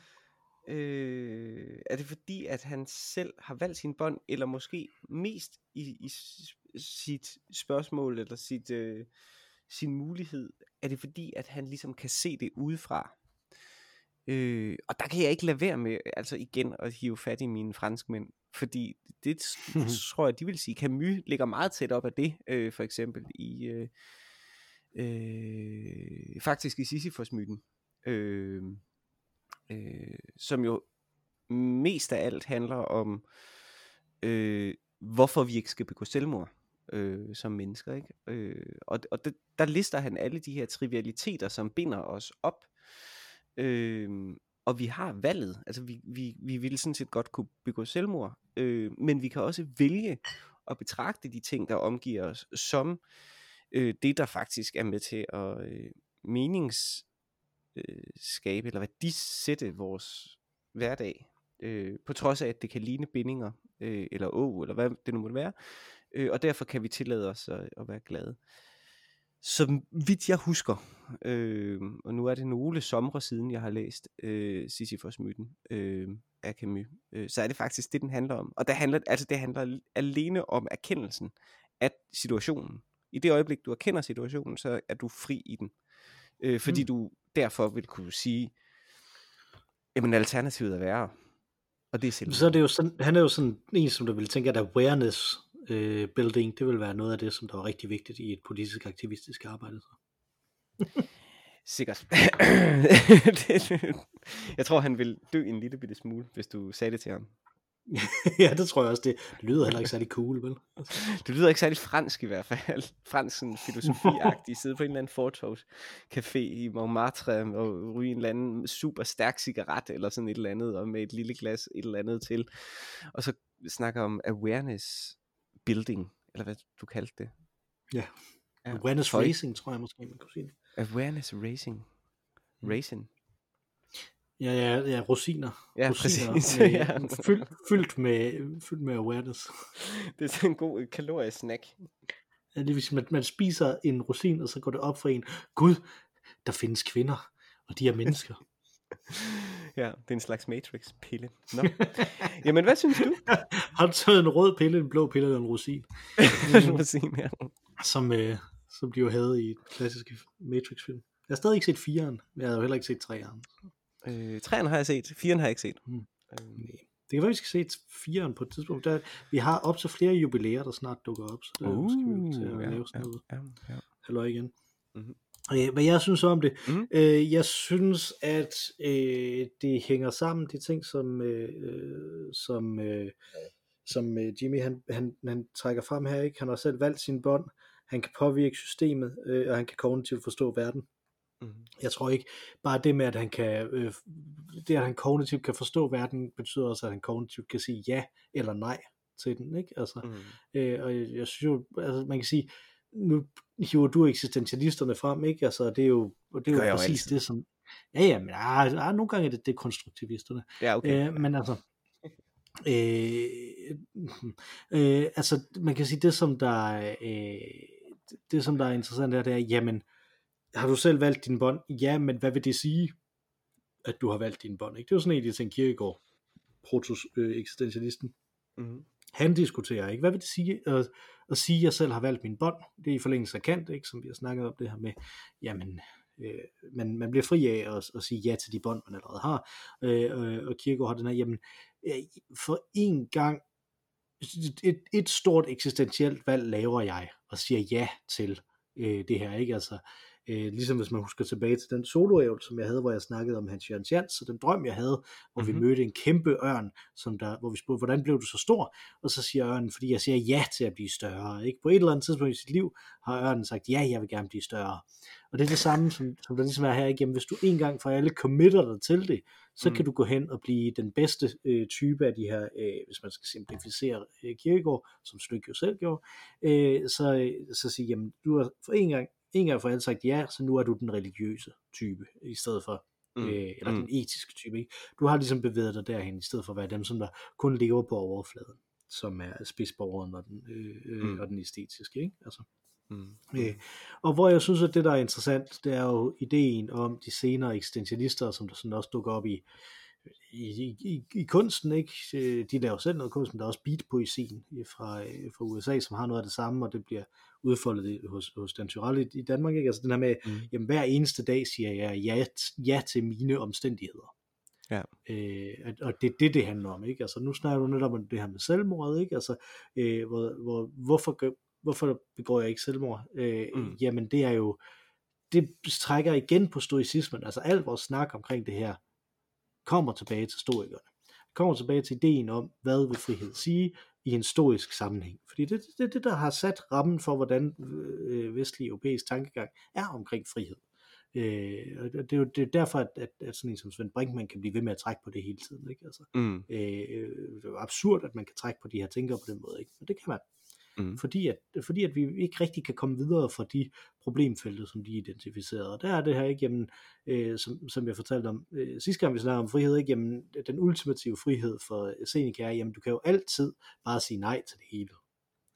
Øh, er det fordi, at han selv har valgt sin bånd, eller måske mest i, i sit spørgsmål, eller sit, øh, sin mulighed, er det fordi, at han ligesom kan se det udefra? Øh, og der kan jeg ikke lade være med, altså igen, at hive fat i mine franskmænd, fordi det <laughs> tror jeg, de vil sige, Camus ligger meget tæt op af det, øh, for eksempel i, øh, øh, faktisk i Sisyphos-myten, øh, øh, som jo mest af alt handler om, øh, hvorfor vi ikke skal begå selvmord øh, som mennesker. Ikke? Øh, og og det, der lister han alle de her trivialiteter, som binder os op. Øh, og vi har valget, altså vi, vi, vi ville sådan set godt kunne begå selvmord, øh, men vi kan også vælge at betragte de ting, der omgiver os, som øh, det, der faktisk er med til at øh, menings øh, skabe eller værdisætte vores hverdag. Øh, på trods af, at det kan ligne bindinger, øh, eller å, eller hvad det nu måtte være. Øh, og derfor kan vi tillade os at, at være glade. Så vidt jeg husker, øh, og nu er det nogle somre siden, jeg har læst øh, Sisyphos-myten øh, af Camus, øh, så er det faktisk det, den handler om. Og det handler, altså det handler alene om erkendelsen af situationen. I det øjeblik, du erkender situationen, så er du fri i den. Øh, fordi Mm. du derfor vil kunne sige, jamen alternativet er værre. Og det er selvmord. Så er det jo sådan, han er jo sådan en, som der vil tænke, at awareness øh, building, det vil være noget af det, som der er rigtig vigtigt i et politisk aktivistisk arbejde. Så. <laughs> Sikkert. <laughs> Jeg tror, han vil dø en lille bitte smule, hvis du sagde det til ham. <laughs> ja, det tror jeg også. Det lyder heller ikke særlig cool, vel? <laughs> Det lyder ikke særlig fransk i hvert fald. <laughs> Fransk sådan filosofiagtig. Sidde på en eller anden fortovs café i Montmartre og ryge en eller anden super stærk cigaret eller sådan et eller andet, og med et lille glas et eller andet til. Og så snakke om awareness building, eller hvad du kaldte det. Ja. Ja, Awareness racing, tror jeg måske, man kunne sige det. Awareness racing. Racing. Ja, ja, ja, rosiner. Ja, rosiner præcis, Med, <laughs> ja. fyldt, fyldt, med, fyldt med awareness. <laughs> Det er sådan en god kaloriesnack. Ja, det vil sige, man, man spiser en rosin, og så går det op for en, Gud, der findes kvinder, og de er mennesker. <laughs> Ja, det er en slags Matrix-pille. Nå. Jamen, hvad synes du? Har du taget en rød pille, en blå pille eller en rosin, Rosin, ja. som, øh, som de jo havde i klassiske Matrix-film? Jeg har stadig ikke set 4'eren, men jeg har jo heller ikke set 3'eren. Øh, træerne har jeg set, firen har jeg ikke set. Mm. Øh, Det kan være, vi skal se 4'eren på et tidspunkt. Der, vi har op til flere jubilæer, der snart dukker op, så der uh, skal vi jo til at ja, lave sådan ja, noget. ja, ja. Halløj igen. Mhm. Øh, hvad jeg synes om det, Mhm. øh, jeg synes, at øh, det hænger sammen, de ting, som, øh, som, øh, som øh, Jimmy han, han, han trækker frem her. Ikke? Han har selv valgt sin bånd, han kan påvirke systemet, øh, og han kan kognitivt forstå verden. Mhm. Jeg tror ikke, bare det med, at han kan, øh, det at han kognitivt kan forstå verden, betyder også, at han kognitivt kan sige ja eller nej til den. Ikke? Altså, Mm. Øh, og jeg, jeg synes jo, altså man kan sige, nu hiver du eksistentialisterne frem, ikke? Altså det er jo, det er jo præcis altid. det, som, ja ja, men ah, ah, nogle gange er det dekonstruktivisterne. Ja, okay. Øh, men altså, <laughs> øh, øh, altså man kan sige, det som der, er, øh, det som der er interessant er, det er, jamen, har du selv valgt din bånd? Ja, men hvad vil det sige, at du har valgt din bånd? Ikke? Det er jo sådan en af de ting, Kierkegaard, proto-eksistentialisten, Mm. han diskuterer ikke. Hvad vil det sige at, at sige, at jeg selv har valgt min bånd? Det er i forlængelse af Kant, ikke, som vi har snakket om det her med, jamen, øh, man, man bliver fri af at, at sige ja til de bånd, man allerede har. Øh, øh, og Kierkegaard har den her, jamen, øh, for en gang, et, et stort eksistentielt valg laver jeg, og siger ja til øh, det her, ikke? Altså, Øh, ligesom hvis man husker tilbage til den soloævel, som jeg havde, hvor jeg snakkede om Hans Jørgens Jans, og den drøm, jeg havde, hvor mm-hmm. vi mødte en kæmpe ørn, som der, hvor vi spurgte, hvordan blev du så stor? Og så siger ørnen, fordi jeg siger ja til at blive større. Ikke? På et eller andet tidspunkt i sit liv har ørnen sagt, ja, jeg vil gerne blive større. Og det er det samme, som, som der ligesom er her igennem. Hvis du en gang for alle committer dig til det, så mm. kan du gå hen og blive den bedste øh, type af de her, øh, hvis man skal simplificere øh, kirkegård, som Slyk jo selv gjorde, øh, så, så sige, jamen, du har for en gang, en gang for alle sagt ja, så nu er du den religiøse type, i stedet for, mm. øh, eller mm. den etiske type. Ikke? Du har ligesom bevæget dig derhen, i stedet for at være dem, som der kun lever på overfladen, som er spidsborgeren og den, øh, øh, mm. og den æstetiske. Ikke? Altså. Mm. Øh, og hvor jeg synes, at det der er interessant, det er jo ideen om de senere eksistentialister, som der sådan også dukker op i, i, i, i kunsten, ikke? Øh, de laver selv noget kunst, men der er også beatpoesien fra, øh, fra USA, som har noget af det samme, og det bliver udfoldet hos, hos Dan Tyrell i, i Danmark, ikke? Altså den her med, mm. jamen hver eneste dag siger jeg ja, ja til mine omstændigheder. Ja. Øh, og det er det, det handler om, ikke? Altså nu snakker du netop om det her med selvmord, ikke? Altså, øh, hvor, hvor, hvorfor hvorfor begår jeg ikke selvmord? Øh, mm. Jamen det er jo, det trækker igen på stoicismen, altså alt vores snak omkring det her, kommer tilbage til stoikerne. Kommer tilbage til ideen om, hvad vil frihed sige i en stoisk sammenhæng. Fordi det er det, det, der har sat rammen for, hvordan øh, vestlig europæisk tankegang er omkring frihed. Øh, og det er jo det er derfor, at, at, at sådan en som Svend Brinkmann kan blive ved med at trække på det hele tiden. Ikke? Altså, mm. øh, det er jo absurd, at man kan trække på de her tænker på den måde. Ikke? Men det kan man. Mm. Fordi, at, fordi at vi ikke rigtig kan komme videre fra de problemfelter, som de identificerede. Og der er det her ikke, jamen, øh, som, som jeg fortalte om øh, sidste gang, vi snakkede om frihed, ikke, jamen, den ultimative frihed for Seneca er, jamen, du kan jo altid bare sige nej til det hele.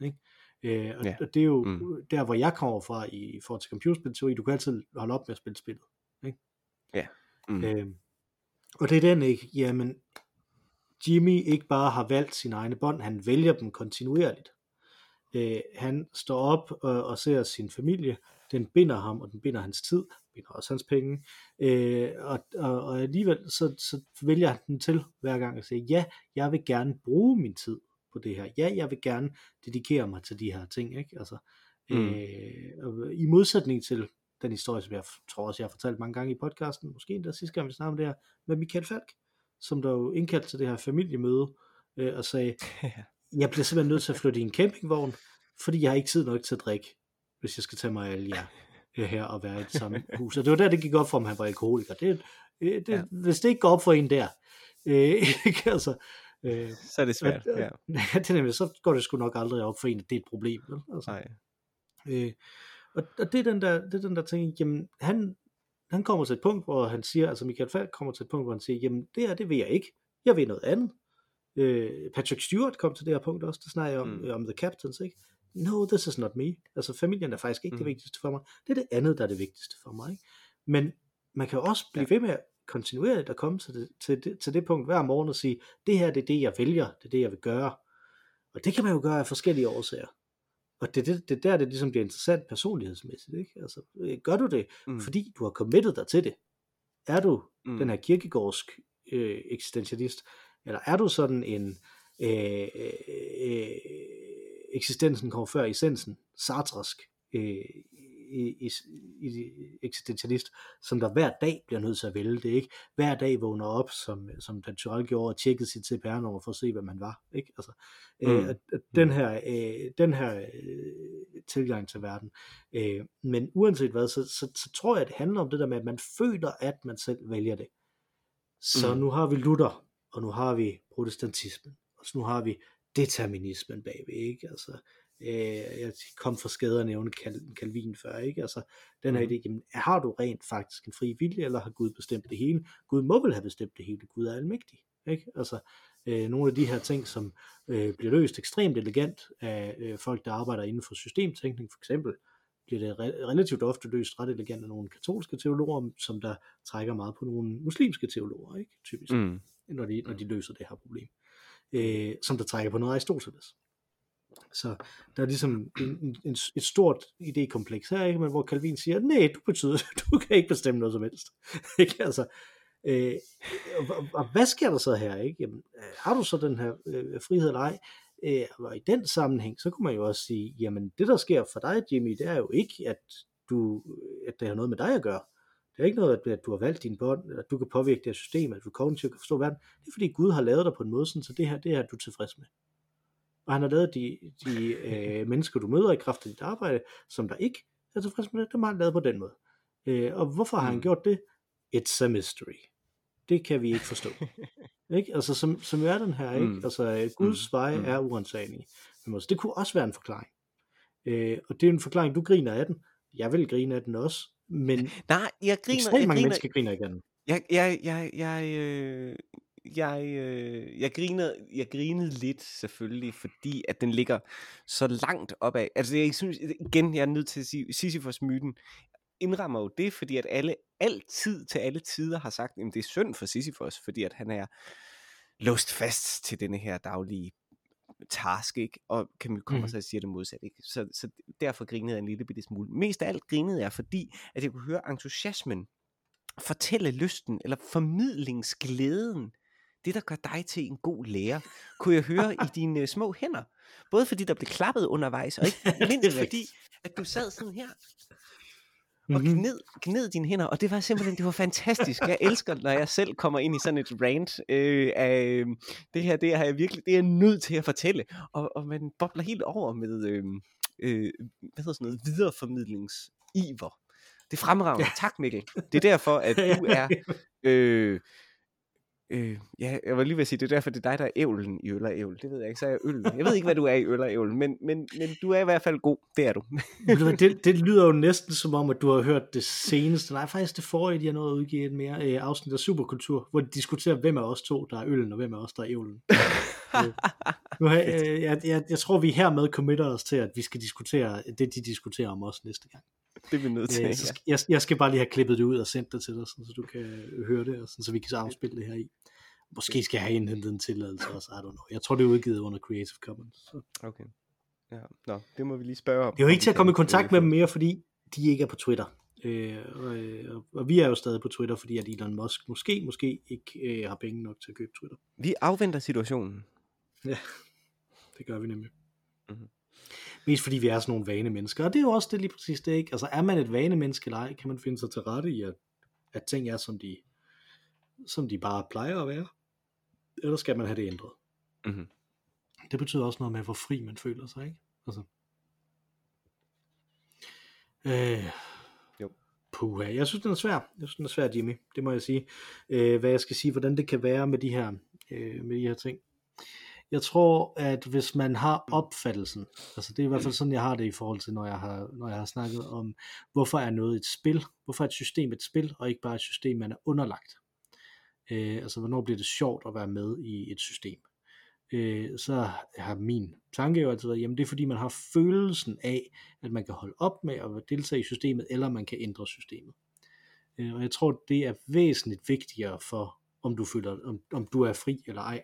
Ikke? Øh, og, ja. og det er jo mm. der, hvor jeg kommer fra i forhold til computerspilteori, du kan altid holde op med at spille spillet. Ikke? Ja. Mm. Øh, og det er den ikke, jamen, Jimmy ikke bare har valgt sine egne bånd, han vælger dem kontinuerligt. Øh, han står op og, og ser sin familie, den binder ham, og den binder hans tid, binder også hans penge, øh, og, og, og alligevel så, så vælger han den til hver gang at sige, ja, jeg vil gerne bruge min tid på det her, ja, jeg vil gerne dedikere mig til de her ting, ikke? Altså, mm. øh, i modsætning til den historie, som jeg tror også, jeg har fortalt mange gange i podcasten, måske endda sidste gang, vi snakkede om det her, med Michael Falk, som der jo indkaldte til det her familiemøde, øh, og sagde, <laughs> jeg bliver simpelthen nødt til at flytte i en campingvogn, fordi jeg har ikke tid nok til at drikke, hvis jeg skal tage mig af alle jer her og være i det samme <laughs> hus. Og det var der, det gik op for, om han var alkoholiker. Det, det, ja. Hvis det ikke går op for en der, øh, <laughs> altså, øh, så er det svært. At, <laughs> ja. det er nemlig, så går det sgu nok aldrig op for en, at det er et problem. Vel? Altså, Nej. Øh, og, og det er den der, det er den der ting, jamen, han, han kommer til et punkt, hvor han siger, altså Michael Falk kommer til et punkt, hvor han siger, jamen det her, det vil jeg ikke. Jeg vil noget andet. Øh, Patrick Stewart kom til det her punkt også, der snakker om, mm. om The Captains, ikke? No, this is not me. Altså familien er faktisk ikke mm. det vigtigste for mig. Det er det andet, der er det vigtigste for mig. Ikke? Men man kan jo også blive ja. ved med kontinuerligt at komme til det, til, det, til det punkt hver morgen og sige, det her det er det, jeg vælger, det er det, jeg vil gøre. Og det kan man jo gøre af forskellige årsager. Og det er det, det der, det ligesom bliver interessant personlighedsmæssigt. Ikke? Altså, øh, gør du det, mm. fordi du har committet dig til det? Er du mm. den her kirkegårdsk øh, eksistentialist, eller er du sådan en øh, øh, eksistensen kommer før essensen, sartresk øh, i, i, i, eksistentialist, som der hver dag bliver nødt til at vælge det, ikke? Hver dag vågner op, som, som Dan Tyrell gjorde, og tjekkede sit CPR-nummer for at se, hvad man var, ikke? Altså, øh, mm. øh, at, at den her, øh, den her øh, tilgang til verden. Øh, men uanset hvad, så, så, så tror jeg, at det handler om det der med, at man føler, at man selv vælger det. Så mm. nu har vi Luther, og nu har vi protestantismen, og så nu har vi determinismen bagved, ikke? Altså, øh, jeg kom for skade at nævne Calvin før, ikke? Altså, den her mm. idé, jamen, har du rent faktisk en fri vilje, eller har Gud bestemt det hele? Gud må vel have bestemt det hele, Gud er almægtig, ikke? Altså, øh, nogle af de her ting, som øh, bliver løst ekstremt elegant af øh, folk, der arbejder inden for systemtænkning, for eksempel, bliver det re- relativt ofte løst ret elegant af nogle katolske teologer, som der trækker meget på nogle muslimske teologer, ikke? Typisk, mm. Når, de, når de løser det her problem øh, som der trækker på noget af Aristoteles. Så der er ligesom en, en, et stort idékompleks her, ikke? Men hvor Calvin siger, nej, du betyder, <laughs> du kan ikke bestemme noget som helst. <laughs> ikke? Altså, øh, og, og, hvad sker der så her? Ikke? Jamen, øh, har du så den her øh, frihed eller ej? Øh, og i den sammenhæng, så kunne man jo også sige, jamen det der sker for dig, Jimmy, det er jo ikke, at du, at det har noget med dig at gøre. Det er ikke noget, at, du har valgt dine bånd, at du kan påvirke det her system, at du kognitivt kan forstå verden. Det er fordi Gud har lavet dig på en måde, sådan, så det her, det her er du tilfreds med. Og han har lavet de, de øh, <laughs> mennesker, du møder i kraft af dit arbejde, som der ikke er tilfreds med det, dem har han lavet på den måde. Øh, og hvorfor har han Mm. gjort det? It's a mystery. Det kan vi ikke forstå. <laughs> ikke? Altså som, som er den her, ikke? Mm. Altså øh, Guds Mm. veje Mm. er også, det kunne også være en forklaring. Øh, og det er en forklaring, du griner af den. Jeg vil grine af den også. Men Nej, jeg griner, ekstremt mange griner, mennesker griner igen. Jeg, jeg, jeg, jeg, øh, jeg, øh, jeg, grinede, jeg grinede lidt selvfølgelig, fordi at den ligger så langt opad. Altså jeg synes, igen, jeg er nødt til at sige, Sisyfos-myten indrammer jo det, fordi at alle altid til alle tider har sagt, at det er synd for Sisyfos, fordi at han er låst fast til denne her daglige task, ikke? Og Camille kommer Mhm. så og siger det modsatte, ikke? Så, så derfor grinede jeg en lille bitte smule. Mest af alt grinede jeg, fordi at jeg kunne høre entusiasmen, fortælle lysten, eller formidlingsglæden, det der gør dig til en god lærer, kunne jeg høre i <laughs> dine øh, små hænder. Både fordi der blev klappet undervejs, og ikke <laughs> mindst fordi, at du sad sådan her og Mhm. gned, gned dine hænder, og det var simpelthen, det var fantastisk. Jeg elsker, når jeg selv kommer ind i sådan et rant øh, af, øh, det her, det har jeg virkelig, det er jeg nødt til at fortælle, og, og man bobler helt over med, øh, øh, hvad hedder sådan noget, videreformidlingsiver. Det er fremragende. Tak Mikkel. Det er derfor, at du er, <laughs> øh, øh, ja, jeg var lige ved at sige, det er derfor, det er dig, der er ævlen i øl og ævl. Det ved jeg ikke, så er jeg øl. Jeg ved ikke, hvad du er i øl og ævl, men, men, men du er i hvert fald god. Det er du. <laughs> Det, det lyder jo næsten som om, at du har hørt det seneste, nej faktisk det forrige, de har nået at udgive et mere øh, afsnit af Superkultur, hvor de diskuterer, hvem af os to, der er øllen, og hvem af os, der er ævlen. <laughs> Øh, nu øh, jeg, jeg, jeg tror, vi hermed committer os til, at vi skal diskutere det, de diskuterer om os næste gang. <laughs> Det er vi nødt til. Øh, så jeg, jeg skal bare lige have klippet det ud og sendt det til dig, sådan, så du kan høre det, og sådan, så vi kan så afspille det her i. Måske skal jeg have indhentet en tilladelse også, I don't know. Jeg tror, det er udgivet under Creative Commons. Så. Okay. Ja, nå, det må vi lige spørge om. Det er jo ikke til at komme i kontakt med dem mere, fordi de ikke er på Twitter. Øh, og, øh, og vi er jo stadig på Twitter, fordi at Elon Musk måske, måske ikke øh, har penge nok til at købe Twitter. Vi afventer situationen. Ja, det gør vi nemlig. Mhm. Mest fordi vi er sådan nogle vane mennesker, og det er jo også det lige præcis det, ikke? Altså er man et vane menneske eller ej, kan man finde sig til rette i, at, at ting er, som de, som de bare plejer at være, eller skal man have det ændret? Mhm. Det betyder også noget med, hvor fri man føler sig, ikke? Altså. Øh, Jo. Puha. Jeg synes, den er svær. Jeg synes, den er svær, Jimmy. Det må jeg sige. Øh, hvad jeg skal sige, hvordan det kan være med de her, øh, med de her ting. Jeg tror, at hvis man har opfattelsen, altså det er i hvert fald sådan, jeg har det i forhold til, når jeg har, når jeg har snakket om, hvorfor er noget et spil, hvorfor er et system et spil, og ikke bare et system, man er underlagt. Øh, altså, hvornår bliver det sjovt at være med i et system. Øh, så har min tanke jo altid været, jamen det er fordi, man har følelsen af, at man kan holde op med at deltage i systemet, eller man kan ændre systemet. Øh, og jeg tror, det er væsentligt vigtigere for, om du føler, om, om du er fri eller ej.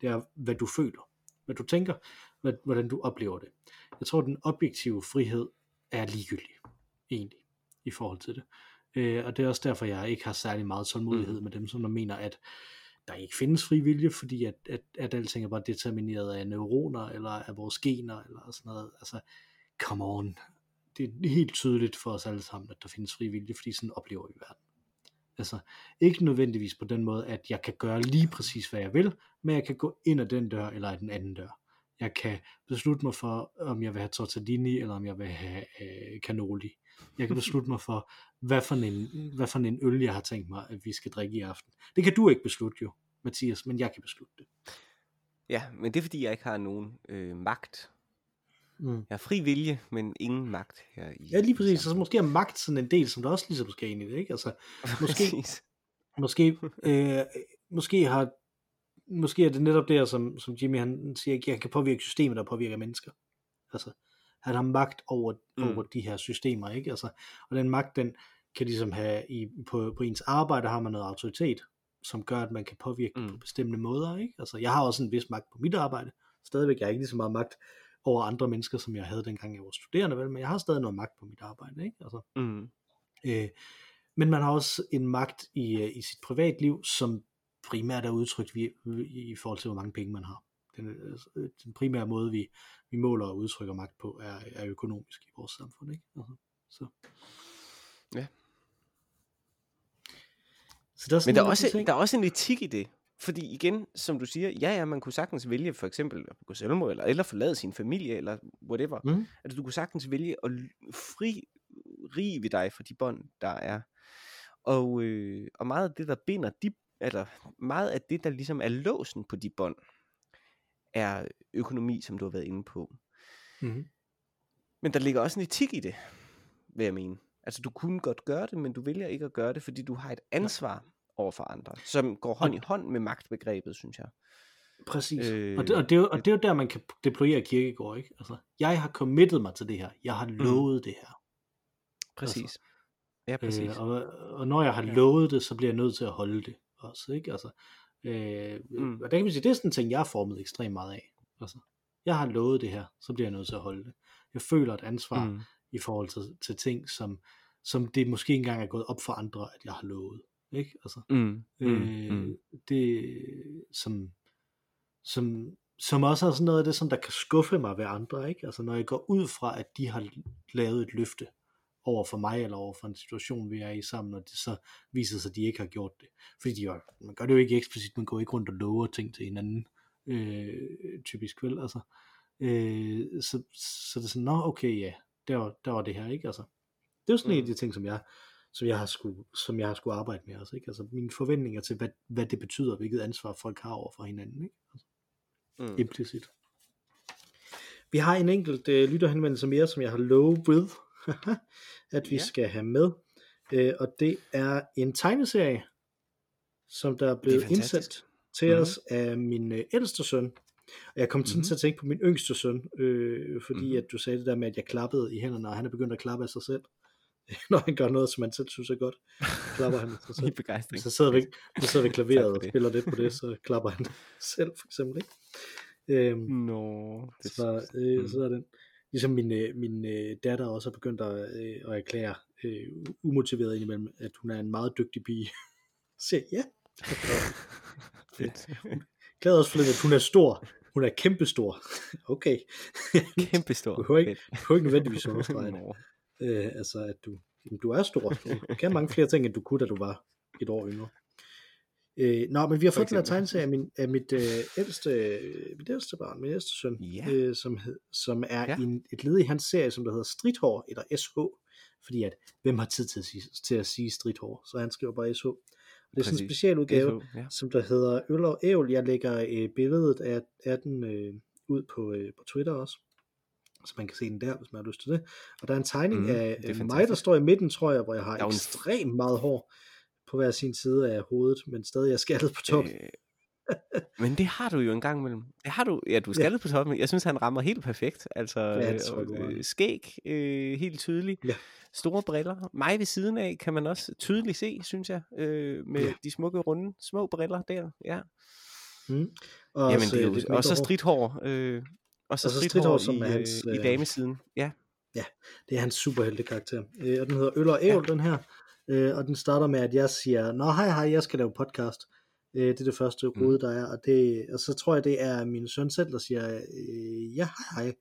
Det er, hvad du føler, hvad du tænker, hvad, hvordan du oplever det. Jeg tror, den objektive frihed er ligegyldig, egentlig, i forhold til det. Øh, og det er også derfor, jeg ikke har særlig meget tålmodighed med dem, som der mener, at der ikke findes fri vilje, fordi at, at, at alting er bare determineret af neuroner, eller af vores gener, eller sådan noget. Altså, come on. Det er helt tydeligt for os alle sammen, at der findes fri vilje, fordi sådan oplever vi verden. Altså, ikke nødvendigvis på den måde, at jeg kan gøre lige præcis, hvad jeg vil, men jeg kan gå ind ad den dør, eller ad den anden dør. Jeg kan beslutte mig for, om jeg vil have tortellini, eller om jeg vil have øh, cannoli. Jeg kan <laughs> beslutte mig for, hvad for, en, hvad for en øl, jeg har tænkt mig, at vi skal drikke i aften. Det kan du ikke beslutte jo, Mathias, men jeg kan beslutte det. Ja, men det er fordi, jeg ikke har nogen øh, magt. Mm. Jeg har fri vilje, men ingen magt her i Ja, lige præcis. Så måske er magt sådan en del, som der også ligesom skal ind i det, ikke? Altså, <laughs> måske, måske, <laughs> øh, måske har måske er det netop der, som, som Jimmy han siger, at jeg kan påvirke systemet, der påvirker mennesker. Altså, han har magt over, mm. Over de her systemer, ikke? Altså, og den magt, den kan ligesom have, i, på, på ens arbejde har man noget autoritet, som gør, at man kan påvirke. Mm. på bestemte måder, ikke? Altså, jeg har også en vis magt på mit arbejde, stadigvæk, jeg har ikke lige så meget magt over andre mennesker, som jeg havde dengang jeg var studerende, vel? men jeg har stadig noget magt på mit arbejde, ikke? Altså, Mm. Øh, men man har også en magt i, øh, i sit privatliv, som primært er udtrykt i, i forhold til, hvor mange penge man har. Den, øh, den primære måde, vi, vi måler og udtrykker magt på, er, er økonomisk i vores samfund. Ikke? Altså, Så. Ja. Så der er Men der er, også, ting. der er også en etik i det. Fordi igen, som du siger, ja, ja, man kunne sagtens vælge for eksempel at begå selvmord, eller, eller forlade sin familie, eller whatever. Mm. Altså, du kunne sagtens vælge at fri, rive dig fra de bånd, der er. Og, øh, og meget af det, der binder de, eller meget af det, der ligesom er låsen på de bånd, er økonomi, som du har været inde på. Mm. Men der ligger også en etik i det, vil jeg mene. Altså, du kunne godt gøre det, men du vælger ikke at gøre det, fordi du har et ansvar over for andre, som går hånd i hånd med magtbegrebet, synes jeg. Præcis. Øh, Øh, og, det, og, det, er jo- og det er jo der, man kan deployere kirkegård, ikke? Altså, jeg har committet mig til det her. Jeg har lovet det her. Præcis. Ja, præcis. Øh, og, og når jeg har Ja. lovet det, så bliver jeg nødt til at holde det også, ikke? Altså, øh, Mm. mm. Og der kan man sige, det er sådan en ting, jeg har formet ekstremt meget af. Altså, jeg har lovet det her, så bliver jeg nødt til at holde det. Jeg føler et ansvar mm. Mm. i forhold til, til ting, som, som det måske engang er gået op for andre, at jeg har lovet. Ikke? Altså, Mm. Mm. øh, Mm. det som, som, som også er sådan noget af det, som der kan skuffe mig ved andre, ikke? Altså når jeg går ud fra, at de har lavet et løfte over for mig, eller over for en situation, vi er i sammen, og det så viser sig, at de ikke har gjort det. Fordi de, jo- man gør det jo ikke eksplicit, man går ikke rundt og lover ting til hinanden, øh, typisk vel, altså. Øh, så, så det er sådan, nå okay, ja, der var, der var det her, ikke? Altså, det er jo sådan mm. en af Mm. de ting, som jeg, som jeg har skulle, som jeg har skulle arbejde med også, ikke? Altså mine forventninger til, hvad, hvad det betyder, hvilket ansvar folk har over for hinanden, ikke? Altså, Mm. implicit. Vi har en enkelt øh, lytterhenvendelse mere, som jeg har lovet, <laughs> at vi Ja. skal have med. Øh, og det er en tegneserie, som der er er blevet fantastisk. indsendt til Mhm. os af min øh, ældste søn. Og jeg kom sådan Mhm. til at tænke på min yngste søn, øh, fordi Mhm. at du sagde det der med, at jeg klappede i hænderne, og han er begyndt at klappe af sig selv. <laughs> Når han gør noget, som han selv synes er godt, klapper han sig <laughs> selv. begejstring. Så sidder vi, så sidder vi klaveret <laughs> for og spiller lidt på det, så klapper han selv for eksempel. Ikke? Øhm, Nå, det så, øh, mm. så er den. Ligesom min, øh, min øh, datter også er begyndt at, øh, at erklære øh, umotiveret indimellem, at hun er en meget dygtig pige. Så siger ja. Fedt. Glæder også forleden, at hun er stor. Hun er kæmpestor. Okay. Kæmpe stor. Du behøver ikke, behøver ikke nødvendigvis understrege det. Øh, altså, at du, jamen, du er stor. Du kan mange flere ting, end du kunne, da du var et år yngre. Øh, nå, men vi har fået den her tegneserie af, min, af mit, øh, ældste, øh, mit ældste barn, min ældste søn, Ja. øh, som, hed, som er ja. en, et led i hans serie, som der hedder Stridthår, eller SH, fordi at, hvem har tid til at sige, til at sige Stridthår, så han skriver bare SH. Og det er sådan en Præcis. specialudgave, SH, ja. som der hedder Øl og Ævl. Jeg lægger øh, billedet af, af den øh, ud på, øh, på Twitter også, så man kan se den der, hvis man har lyst til det. Og der er en tegning mm, af øh, mig, der står i midten, tror jeg, hvor jeg har en- ekstremt meget hår på hver sin side af hovedet, men stadig er skaldet på toppen. Øh, men det har du jo en gang imellem. Det har du, ja, du er skaldet på toppen. Jeg synes, han rammer helt perfekt. Altså, Ja, det tror øh, skæg, øh, helt tydeligt. Ja. Store briller. Mig ved siden af kan man også tydeligt se, synes jeg. Øh, med Ja. de smukke, runde, små briller der. Ja. Mm. Og, Jamen, også, det er øh, jo, og så stridthår. Øh, og så Og så stridthår, som i, er hans, øh, i øh, damesiden. Ja. Det er hans superheltekarakter. Øh, og den hedder Øl og Ævl, ja. den her. Øh, og den starter med, at jeg siger, Nå hej hej, jeg skal lave podcast. Øh, det er det første Mm. rode, der er. Og, det, og så tror jeg, det er min søn selv, der siger, øh, ja hej hej.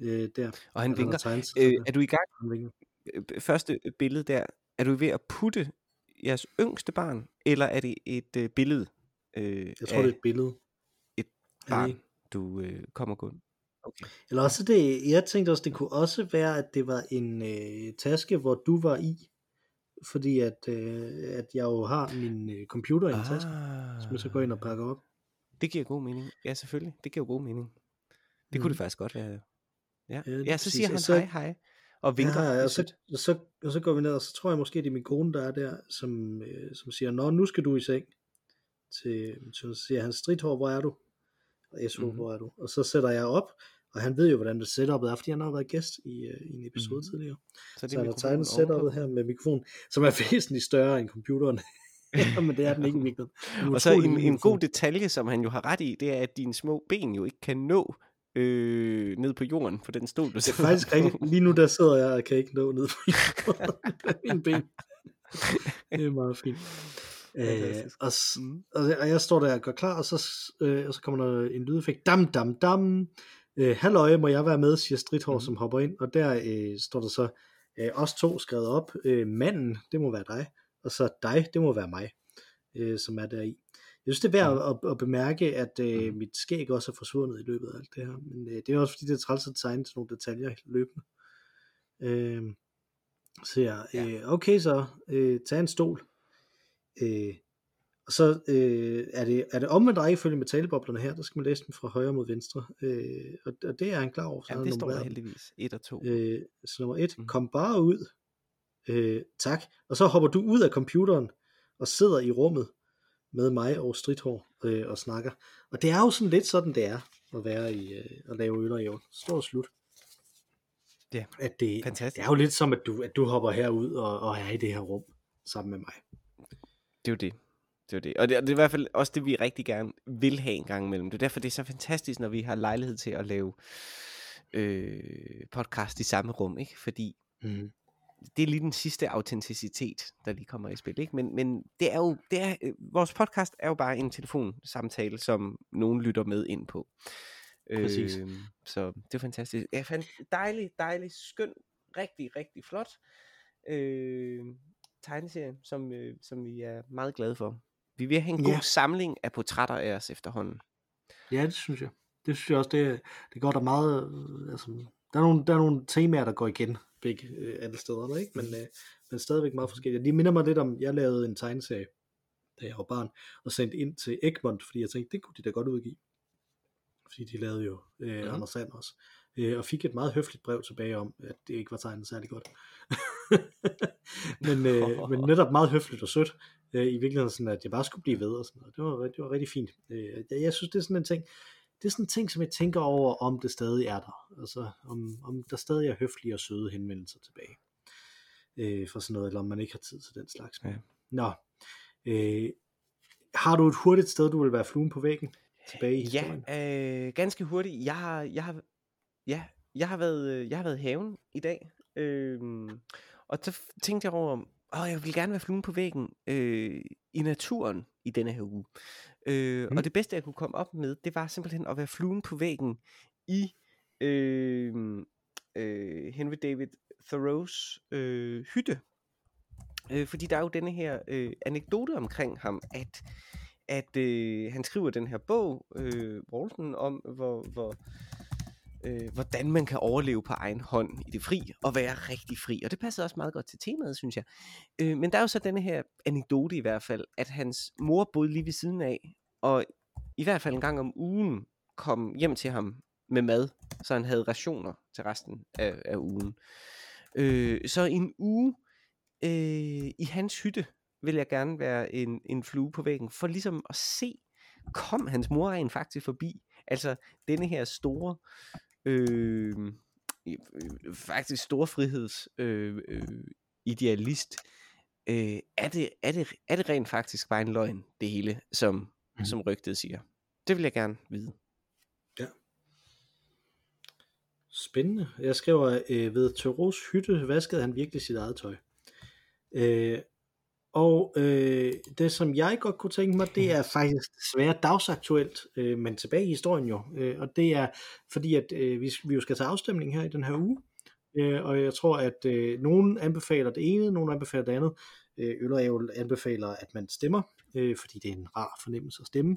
Øh, der. Og han vinker. tegnet Øh, er du i gang? Han vinker. første billede der, er du ved at putte jeres yngste barn, eller er det et øh, billede øh, Jeg tror, af det er et billede. et barn? Du øh, kommer kun? Okay. Eller også det, jeg tænkte også, det kunne også være, at det var en øh, taske, hvor du var i. Fordi at, øh, at jeg jo har min øh, computer i en taske, som jeg så går ind og pakker op. Ah, Det giver god mening. Ja, selvfølgelig. Det giver god mening. Det kunne Mhm. det faktisk godt være. Ja, Ja, ja, så siger han så- hej hej, og vinker. Ja, og så, og, så, og så går vi ned, og så tror jeg måske, det er min kone, der er der, som, øh, som siger, Nå, nu skal du i seng. Til, så siger han, Stridthår, hvor er du? Mhm. mm-hmm. hvor er du? Og så sætter jeg op, og han ved jo, hvordan det setupet er, fordi han har været gæst i, øh, i en episode mm-hmm. tidligere. Så Så han har mikrofonen tegnet setupet her med mikrofon, som er <laughs> væsentligt større end computeren. <laughs> men det er den ikke i <laughs> virkeligheden. En Og så en, en god detalje, som han jo har ret i, det er, at dine små ben jo ikke kan nå øh, ned på jorden på den stol, du Det er sidder faktisk rigtigt. Lige nu der sidder jeg og kan ikke nå ned på mine ben. Det er meget fint. Øh, og, Mm. og, og jeg står der og gør klar, og så, øh, og så kommer der en lydeffekt. Dam, dam, dam. Øh, Halløj, må jeg være med, siger Stridthår, mm. som hopper ind. Og der øh, står der så, Øh, os to skrevet op. Øh, manden, det må være dig. Og så dig, det må være mig, øh, som er der i. Jeg synes, det er værd at, at, at bemærke, at øh, Mm. mit skæg også er forsvundet i løbet af alt det her. Men øh, det er også fordi, det er træls at tegne sådan nogle detaljer løbende. Øh, så jeg, øh, okay så, øh, tag en stol. Øh, og så øh, er, det, er det omvendt rækkefølge med taleboblerne her, der skal man læse dem fra højre mod venstre. Øh, og, og det er han klar over. så Jamen, det står der heldigvis. 1 og 2. Øh, så nummer et, Mm. kom bare ud. Øh, tak. Og så hopper du ud af computeren og sidder i rummet med mig og Stridthår øh, og snakker. Og det er jo sådan lidt sådan, det er at være i øh, at lave øl og jævn. Stort slut. Ja, At det, fantastisk. det er jo lidt som, at du, at du hopper herud og, og er i det her rum sammen med mig. Det er jo det. Det er det. Og det, og det er i hvert fald også det, vi rigtig gerne vil have en gang imellem. Det er derfor, det er så fantastisk, når vi har lejlighed til at lave øh, podcast i samme rum, ikke? Fordi Mm. det er lige den sidste autenticitet, der lige kommer i spil, ikke? Men, men det er jo, det er, øh, vores podcast er jo bare en telefonsamtale, som nogen lytter med ind på. Præcis. Øh, så det er fantastisk. Ja, fandt dejlig, dejlig, skøn, rigtig, rigtig flot øh, tegneserie, som, øh, som vi er meget glade for. Vi vil have en god Ja. samling af portrætter af os efterhånden. Ja, det synes jeg. Det synes jeg også, det, det går der meget, øh, altså, der er, nogle, der er nogle temaer, der går igen begge øh, alle steder, ikke? Men, øh, men stadigvæk meget forskellige. De minder mig lidt om, jeg lavede en tegneserie, da jeg var barn, og sendte ind til Egmont, fordi jeg tænkte, det kunne de da godt udgive. Fordi de lavede jo øh, mm. Anders Sand også. Øh, og fik et meget høfligt brev tilbage om, at det ikke var tegnet særlig godt. <laughs> men, øh, men netop meget høfligt og sødt. Øh, I virkeligheden sådan, at jeg bare skulle blive ved og sådan noget. Det var, det var rigtig fint. Øh, jeg, jeg synes, det er sådan en ting, det er sådan en ting, som jeg tænker over, om det stadig er der. Altså, om, om der stadig er høflige og søde henvendelser tilbage. Øh, for sådan noget, eller om man ikke har tid til den slags. Ja. Nå. Øh, har du et hurtigt sted, du vil være fluen på væggen? Tilbage i historien? Ja, øh, ganske hurtigt. Jeg har, jeg har, ja, jeg har været, øh, jeg har været i haven i dag, øh, og så tænkte jeg over, åh, jeg vil gerne være fluen på væggen øh, i naturen i denne her uge. Øh, Mm. Og det bedste, jeg kunne komme op med, det var simpelthen at være fluen på væggen i øh, øh, Henry David Thoreaus øh, hytte. Øh, fordi der er jo denne her øh, anekdote omkring ham, at at øh, han skriver den her bog, øh, Walton, om hvor, hvor, øh, hvordan man kan overleve på egen hånd i det fri, og være rigtig fri. Og det passer også meget godt til temaet, synes jeg. Øh, men der er jo så denne her anekdote i hvert fald, at hans mor boede lige ved siden af, og i hvert fald en gang om ugen kom hjem til ham med mad, så han havde rationer til resten af, af ugen. Øh, så en uge øh, i hans hytte vil jeg gerne være en, en flue på væggen, for ligesom at se, kom hans mor rent faktisk forbi. Altså denne her store, øh, øh, faktisk store friheds øh, øh, idealist, øh, er, det, er, det, er det rent faktisk bare en løgn, det hele, som, mm. Som rygtet siger? Det vil jeg gerne vide. Spændende. Jeg skriver, øh, ved Thoreaus hytte vaskede han virkelig sit eget tøj. Øh, og øh, det, som jeg godt kunne tænke mig, det er faktisk desværre dagsaktuelt, øh, men tilbage i historien jo. Øh, og det er fordi, at øh, vi, vi jo skal til afstemning her i den her uge. Øh, og jeg tror, at øh, nogen anbefaler det ene, nogen anbefaler det andet. Øh, Øllerævel anbefaler, at man stemmer, øh, fordi det er en rar fornemmelse at stemme.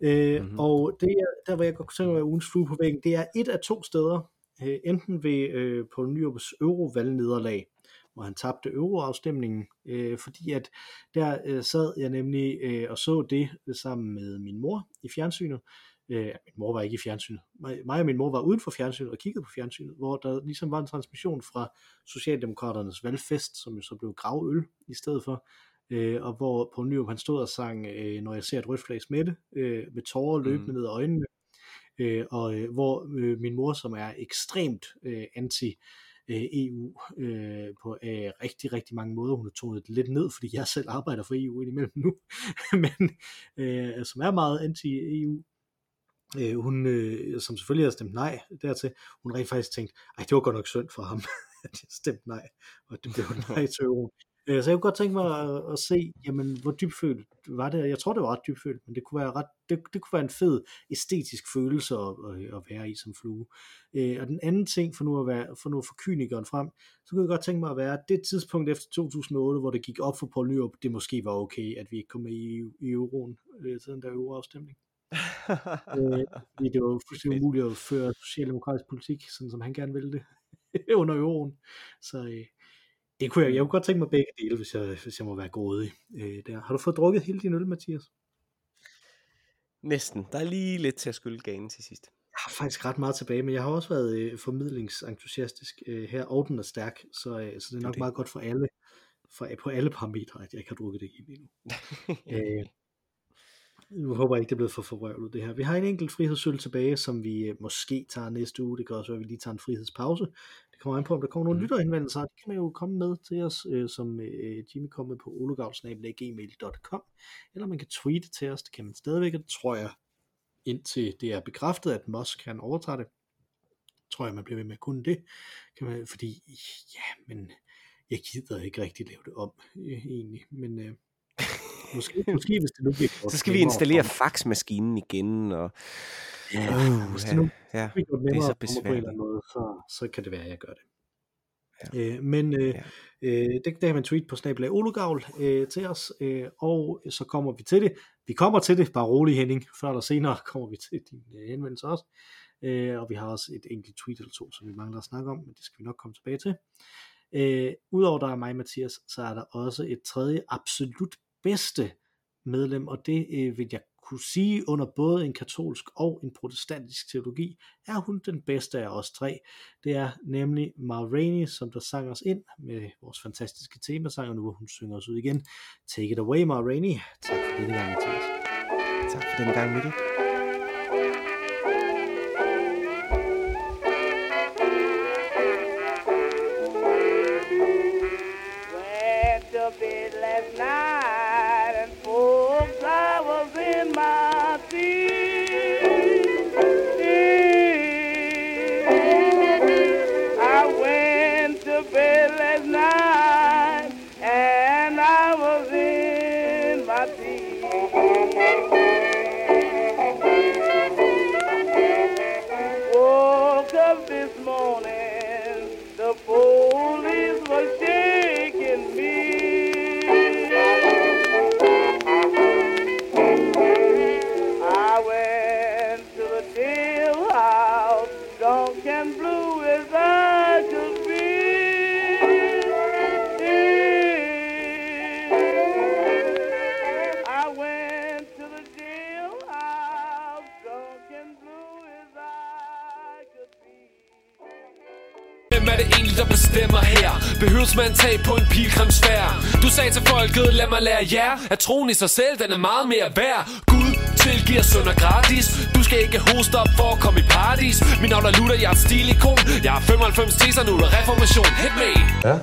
Øh, Mhm. mm-hmm. Og det er, der hvor jeg godt kunne tænke mig ugens flue på væggen, det er et af to steder, øh, enten ved øh, på Nyrups eurovalgnederlag, hvor han tabte euroafstemningen, øh, fordi at der øh, sad jeg nemlig øh, og så det sammen med min mor i fjernsynet. Øh, min mor var ikke i fjernsynet. Mig, mig og min mor var uden for fjernsynet og kiggede på fjernsynet, hvor der ligesom var en transmission fra Socialdemokraternes valgfest, som jo så blev gravøl i stedet for, øh, og hvor på Nyrup han stod og sang, øh, når jeg ser et rødt flag smitte, øh, med tårer løbende Mm. ned ad øjnene, øh, og øh, hvor øh, min mor, som er ekstremt øh, anti øh, EU øh, på øh, rigtig, rigtig mange måder. Hun har tonet det lidt ned, fordi jeg selv arbejder for EU indimellem nu, <laughs> men øh, som er meget anti-EU. Øh, hun, øh, som selvfølgelig har stemt nej dertil, hun rent faktisk tænkt, ej, det var godt nok synd for ham, <laughs> at jeg stemte nej, og det blev <laughs> nej til EU. Øh, så jeg kunne godt tænke mig at, at se, jamen, hvor dybfølt var det. Jeg tror, det var ret dybfølt, men det kunne være, ret, det, det kunne være en fed æstetisk følelse at, at, at være i som flue. Øh, og den anden ting, for nu at, være, for nu at få kynikeren frem, så kunne jeg godt tænke mig at være det tidspunkt efter 2008, hvor det gik op for Poul Nyrup, det måske var okay, at vi ikke kom med i, i euroen øh, til den der euroafstemning. <laughs> øh, fordi det var fuldstændig umuligt at føre socialdemokratisk politik, sådan som han gerne ville det <laughs> under euroen. Så øh, det kunne jeg, jeg kunne godt tænke mig begge dele, hvis jeg, hvis jeg må være grådig. Øh, der. Har du fået drukket hele din øl, Mathias? Næsten. Der er lige lidt til at skylde ganen til sidst. Jeg har faktisk ret meget tilbage, men jeg har også været øh, formidlingsentusiastisk øh, her, og den er stærk, så, øh, så det er nok det. meget godt for alle, for, på alle parametre, at jeg ikke har drukket det hele endnu. <laughs> øh, nu håber jeg ikke, det er blevet for forvrøvlet det her. Vi har en enkelt frihedsøl tilbage, som vi øh, måske tager næste uge. Det kan også være, at vi lige tager en frihedspause. Det kommer an på, om der kommer nogle mm. lytterindvendelser. Det kan man jo komme med til os, øh, som øh, Jimmy kom med på ologavl.gmail.com eller man kan tweete til os. Det kan man stadigvæk, det tror jeg, indtil det er bekræftet, at Musk kan overtage det. Tror jeg, man bliver ved med at kunne det. Kan man, fordi, ja, men jeg gider ikke rigtig lave det om, øh, egentlig. Men øh, Måske, måske hvis det nu bliver Så skal vi installere faxmaskinen igen, og... Ja, uh, hvis det nu ja, bliver det er så besværligt. På en eller anden måde, så, så kan det være, at jeg gør det. Ja. Øh, men øh, ja. øh, det, det kan man tweet på snablag Olugavl øh, til os, øh, og så kommer vi til det. Vi kommer til det, bare rolig Henning, før eller senere <laughs> kommer vi til din øh, henvendelse også. Øh, og vi har også et enkelt tweet eller to, som vi mangler at snakke om, men det skal vi nok komme tilbage til. Øh, Udover der er mig, Mathias, så er der også et tredje absolut bedste medlem, og det øh, vil jeg kunne sige under både en katolsk og en protestantisk teologi, er hun den bedste af os tre. Det er nemlig Ma Rainey, som der sang os ind med vores fantastiske temasang, og nu hvor hun synger os ud igen. Take it away, Ma Rainey. Tak for denne gang, Mathias. Tak for denne gang, Mikkel. Folket, lad mig lære jer At troen i sig selv, den er meget mere værd. Gud tilgiver sund og gratis. Du skal ikke hoste op for at komme i paradis. Min navn er Luther, jeg er et stilikon. Jeg har 95 teser nu, der reformation. Hit me. Ja.